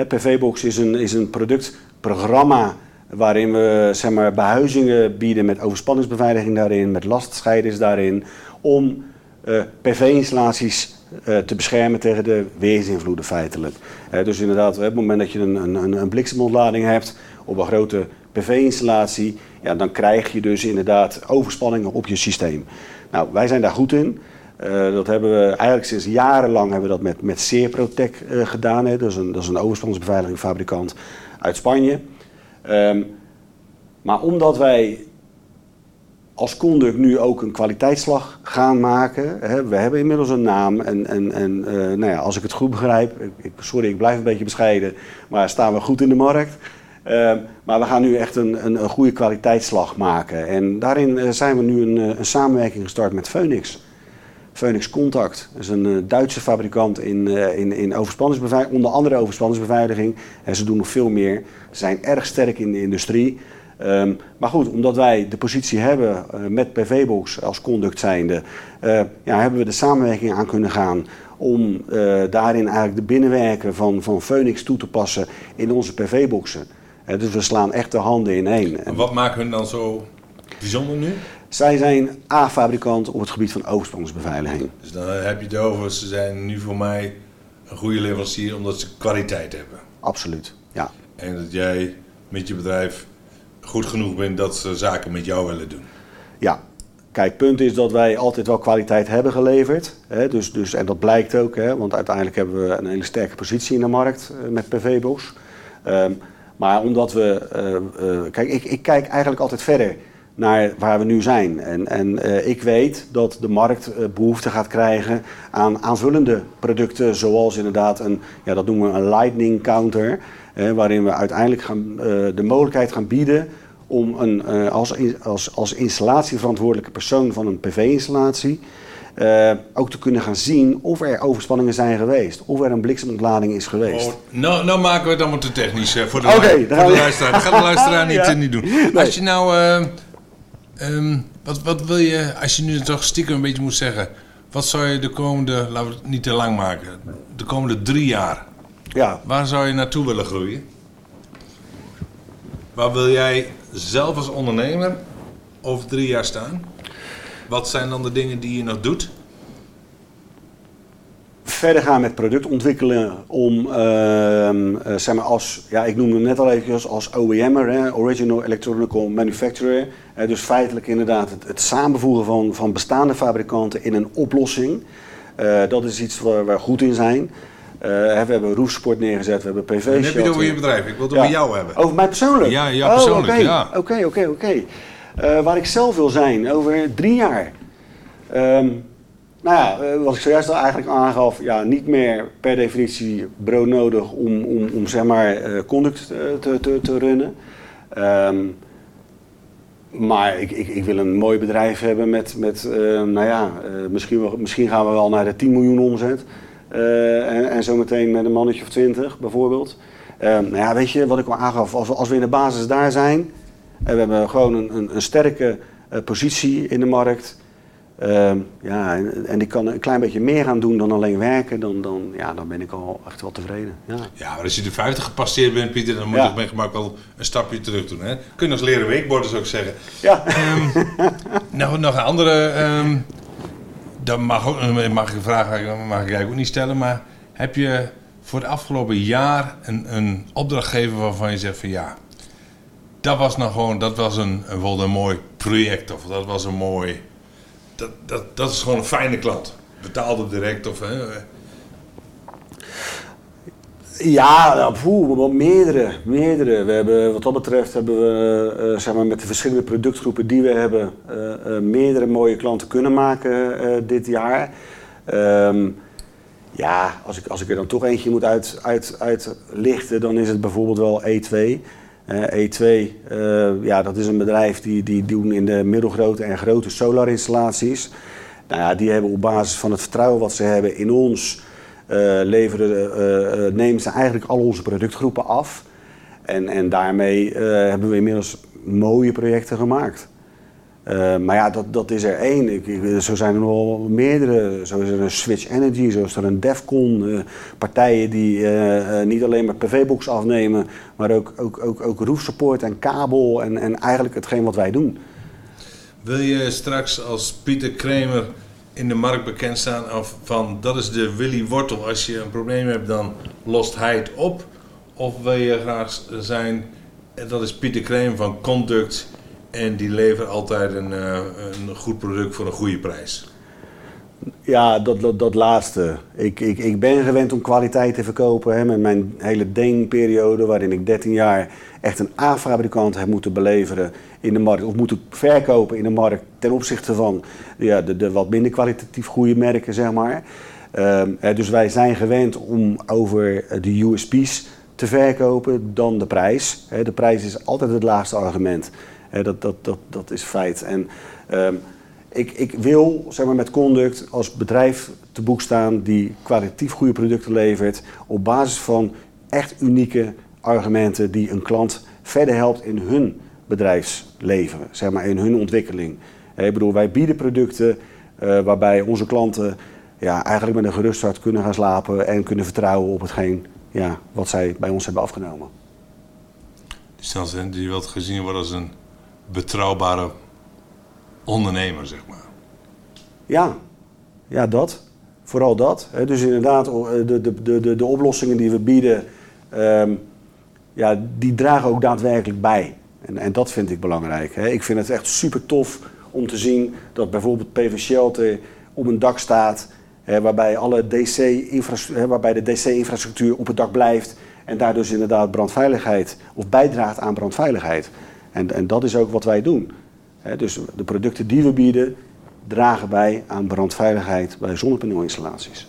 PV-box is een, is een productprogramma waarin we, zeg maar, behuizingen bieden met overspanningsbeveiliging daarin, met lastscheiders daarin, om uh, PV-installaties uh, te beschermen tegen de weersinvloeden feitelijk. Uh, dus inderdaad, op het moment dat je een, een, een bliksemontlading hebt op een grote PV-installatie, ja, dan krijg je dus inderdaad overspanningen op je systeem. Nou, wij zijn daar goed in. dat hebben we eigenlijk sinds jarenlang hebben we dat met, met gedaan. Hè. Dat, is een, dat is een uit Spanje. Um, maar omdat wij als Conduct nu ook een kwaliteitsslag gaan maken. Hè. We hebben inmiddels een naam en, en, en uh, nou ja, als ik het goed begrijp, ik, sorry ik blijf een beetje bescheiden, maar staan we goed in de markt. Uh, maar we gaan nu echt een, een, goede kwaliteitsslag maken. En daarin uh, zijn we nu een, een, samenwerking gestart met Phoenix. Phoenix Contact is een Duitse fabrikant in, in, in overspanningsbeveiliging, onder andere overspanningsbeveiliging. En ze doen nog veel meer. Ze zijn erg sterk in de industrie. Um, maar goed, omdat wij de positie hebben uh, met PV-box als conduct zijnde, uh, ja, hebben we de samenwerking aan kunnen gaan om uh, daarin eigenlijk de binnenwerken van, van Phoenix toe te passen in onze PV-boxen. dus we slaan echt de handen in één. En wat maakt hun dan zo bijzonder nu? Zij zijn A-fabrikant op het gebied van overspanningsbeveiliging. Dus dan heb je het over, ze zijn nu voor mij een goede leverancier omdat ze kwaliteit hebben. Absoluut, ja. En dat jij met je bedrijf goed genoeg bent dat ze zaken met jou willen doen. Ja, Kijk, punt is dat wij altijd wel kwaliteit hebben geleverd. Hè, dus, dus, en dat blijkt ook, hè, want uiteindelijk hebben we een hele sterke positie in de markt uh, met PV-box. Um, maar omdat we. Uh, uh, kijk, ik, ik, kijk eigenlijk altijd verder naar waar we nu zijn. En, en ik weet dat de markt behoefte gaat krijgen aan aanvullende producten, zoals inderdaad een, ja, dat noemen we een lightning counter waarin we uiteindelijk gaan, uh, de mogelijkheid gaan bieden om een, uh, als, als, als installatieverantwoordelijke persoon van een PV-installatie uh, ook te kunnen gaan zien of er overspanningen zijn geweest. Of er een bliksemontlading is geweest. Oh, nou, nou maken we het allemaal te technisch voor de, okay, voor de luisteraar. Dat gaat de luisteraar [laughs] niet, ja. niet doen. Nee. Als je nou... Um, wat, wat wil je, als je nu toch stiekem een beetje moet zeggen... Wat zou je de komende, laten we het niet te lang maken... De komende drie jaar ja. Waar zou je naartoe willen groeien? Waar wil jij zelf als ondernemer over drie jaar staan? Wat zijn dan de dingen die je nog doet? verder gaan met product ontwikkelen om, ehm, eh, zeg maar als, ja, ik noemde hem net al even als OEM'er, hè, Original Electronical Manufacturer. Uh, dus feitelijk inderdaad het, het, samenvoegen van, van bestaande fabrikanten in een oplossing. Uh, dat is iets waar we goed in zijn. We hebben roefsport neergezet, we hebben PV. Dan heb je het over je bedrijf, ik wil het over jou hebben. Over mij persoonlijk? Ja, jou persoonlijk, oh, ja. Oké, oké, oké. Waar ik zelf wil zijn over drie jaar. Um, nou ja, eh, wat ik zojuist al eigenlijk aangaf, ja, niet meer per definitie brood nodig om, om, om zeg maar uh, conduct eh, te, te, te runnen. Um, maar ik, ik, ik, wil een mooi bedrijf hebben met, met uh, nou ja, misschien, misschien gaan we wel naar de 10 miljoen omzet. En, en zometeen met een mannetje of 20 bijvoorbeeld. Ehm, nou ja, weet je wat ik al aangaf, als we, als we in de basis daar zijn en we hebben gewoon een, een, een sterke positie in de markt. Uh, ja, en, en, ik kan een klein beetje meer gaan doen dan alleen werken, dan, dan, ja, dan ben ik al echt wel tevreden. Ja, ja maar als je de 50 gepasseerd bent, Pieter, dan moet ja. je met gemak wel een stapje terug doen. Hè? Kun je nog leren weekborden, zou ik zeggen. Ja. Um, [laughs] nou, nog een andere. Um, dat mag, mag ik vraag mag ik ook niet stellen, maar heb je voor het afgelopen jaar een, een opdrachtgever waarvan je zegt van ja, dat was nou gewoon, dat was een, een, een mooi project of dat was een mooi dat, dat, dat is gewoon een fijne klant. Betaalde direct of... Hè, ja, nou, poeh, meerdere, meerdere. We hebben, wat dat betreft hebben we uh, zeg maar met de verschillende productgroepen die we hebben uh, uh, meerdere mooie klanten kunnen maken dit jaar. Um, ja, als ik, als ik er dan toch eentje moet uit, uit, uitlichten, dan is het bijvoorbeeld wel E2. E2, uh, ja, dat is een bedrijf die, die doen in de middelgrote en grote solarinstallaties. Nou ja, die hebben op basis van het vertrouwen wat ze hebben in ons, leveren, uh, nemen ze eigenlijk al onze productgroepen af. En, en daarmee hebben we inmiddels mooie projecten gemaakt. Maar ja, dat, dat is er één. Zo zijn er nog wel meerdere. Zo is er een Switch Energy, zo is er een Defcon. Partijen die niet alleen maar PV-box afnemen, maar ook, ook, ook, ook roofsupport en kabel en, en eigenlijk hetgeen wat wij doen. Wil je straks als Pieter Kramer in de markt bekend staan of van dat is de Willy Wortel. Als je een probleem hebt, dan lost hij het op. Of wil je graag zijn, dat is Pieter Kramer van Conduct en die leveren altijd een, uh, een goed product voor een goede prijs. Ja, dat, dat, dat laatste. Ik, ik, ik ben gewend om kwaliteit te verkopen. Hè, met mijn hele Deng-periode, waarin ik 13 jaar echt een A-fabrikant heb moeten beleveren in de markt. Of moeten verkopen in de markt ten opzichte van ja, de, de wat minder kwalitatief goede merken, zeg maar. Um, dus wij zijn gewend om over de USP's te verkopen dan de prijs. De prijs is altijd het laagste argument dat, dat, dat, dat is feit. En um, ik, ik wil zeg maar, met Conduct als bedrijf te boek staan die kwalitatief goede producten levert op basis van echt unieke argumenten die een klant verder helpt in hun bedrijfsleven, zeg maar in hun ontwikkeling. Ik bedoel, wij bieden producten uh, waarbij onze klanten ja, eigenlijk met een gerust hart kunnen gaan slapen en kunnen vertrouwen op hetgeen ja, wat zij bij ons hebben afgenomen. Dus dan die wilt gezien worden als een betrouwbare ondernemer, zeg maar. Ja, ja dat. Vooral dat. Dus inderdaad, de, de, de, de oplossingen die we bieden, um, ja, die dragen ook daadwerkelijk bij. En, en dat vind ik belangrijk. Hè. Ik vind het echt super tof om te zien dat bijvoorbeeld PV Shelter op een dak staat, hè, waarbij, alle DC hè, waarbij de DC-infrastructuur op het dak blijft en daardoor dus inderdaad brandveiligheid of bijdraagt aan brandveiligheid. En, en dat is ook wat wij doen. dus de producten die we bieden dragen bij aan brandveiligheid bij zonnepaneelinstallaties.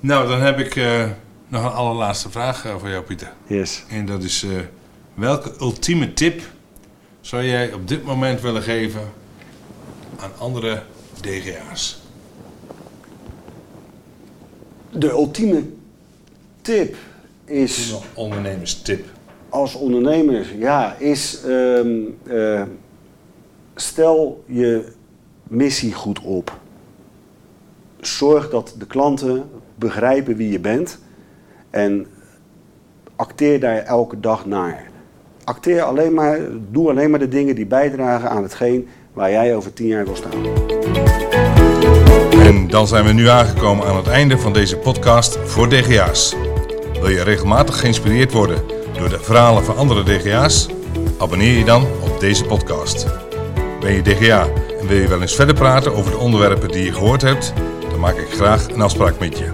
Nou, dan heb ik uh, nog een allerlaatste vraag uh, voor jou, Pieter. Yes. En dat is: uh, welke ultieme tip zou jij op dit moment willen geven aan andere DGA's? De ultieme tip is. Een ondernemerstip als ondernemer ja, is um, uh, stel je missie goed op. Zorg dat de klanten begrijpen wie je bent en acteer daar elke dag naar. Acteer alleen maar, doe alleen maar de dingen die bijdragen aan hetgeen waar jij over tien jaar wil staan. En dan zijn we nu aangekomen aan het einde van deze podcast voor DGA's. Wil je regelmatig geïnspireerd worden door de verhalen van andere DGA's? Abonneer je dan op deze podcast. Ben je DGA en wil je wel eens verder praten over de onderwerpen die je gehoord hebt? Dan maak ik graag een afspraak met je.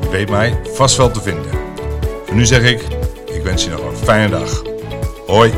Je weet mij vast wel te vinden. Voor nu zeg ik, ik wens je nog een fijne dag. Hoi!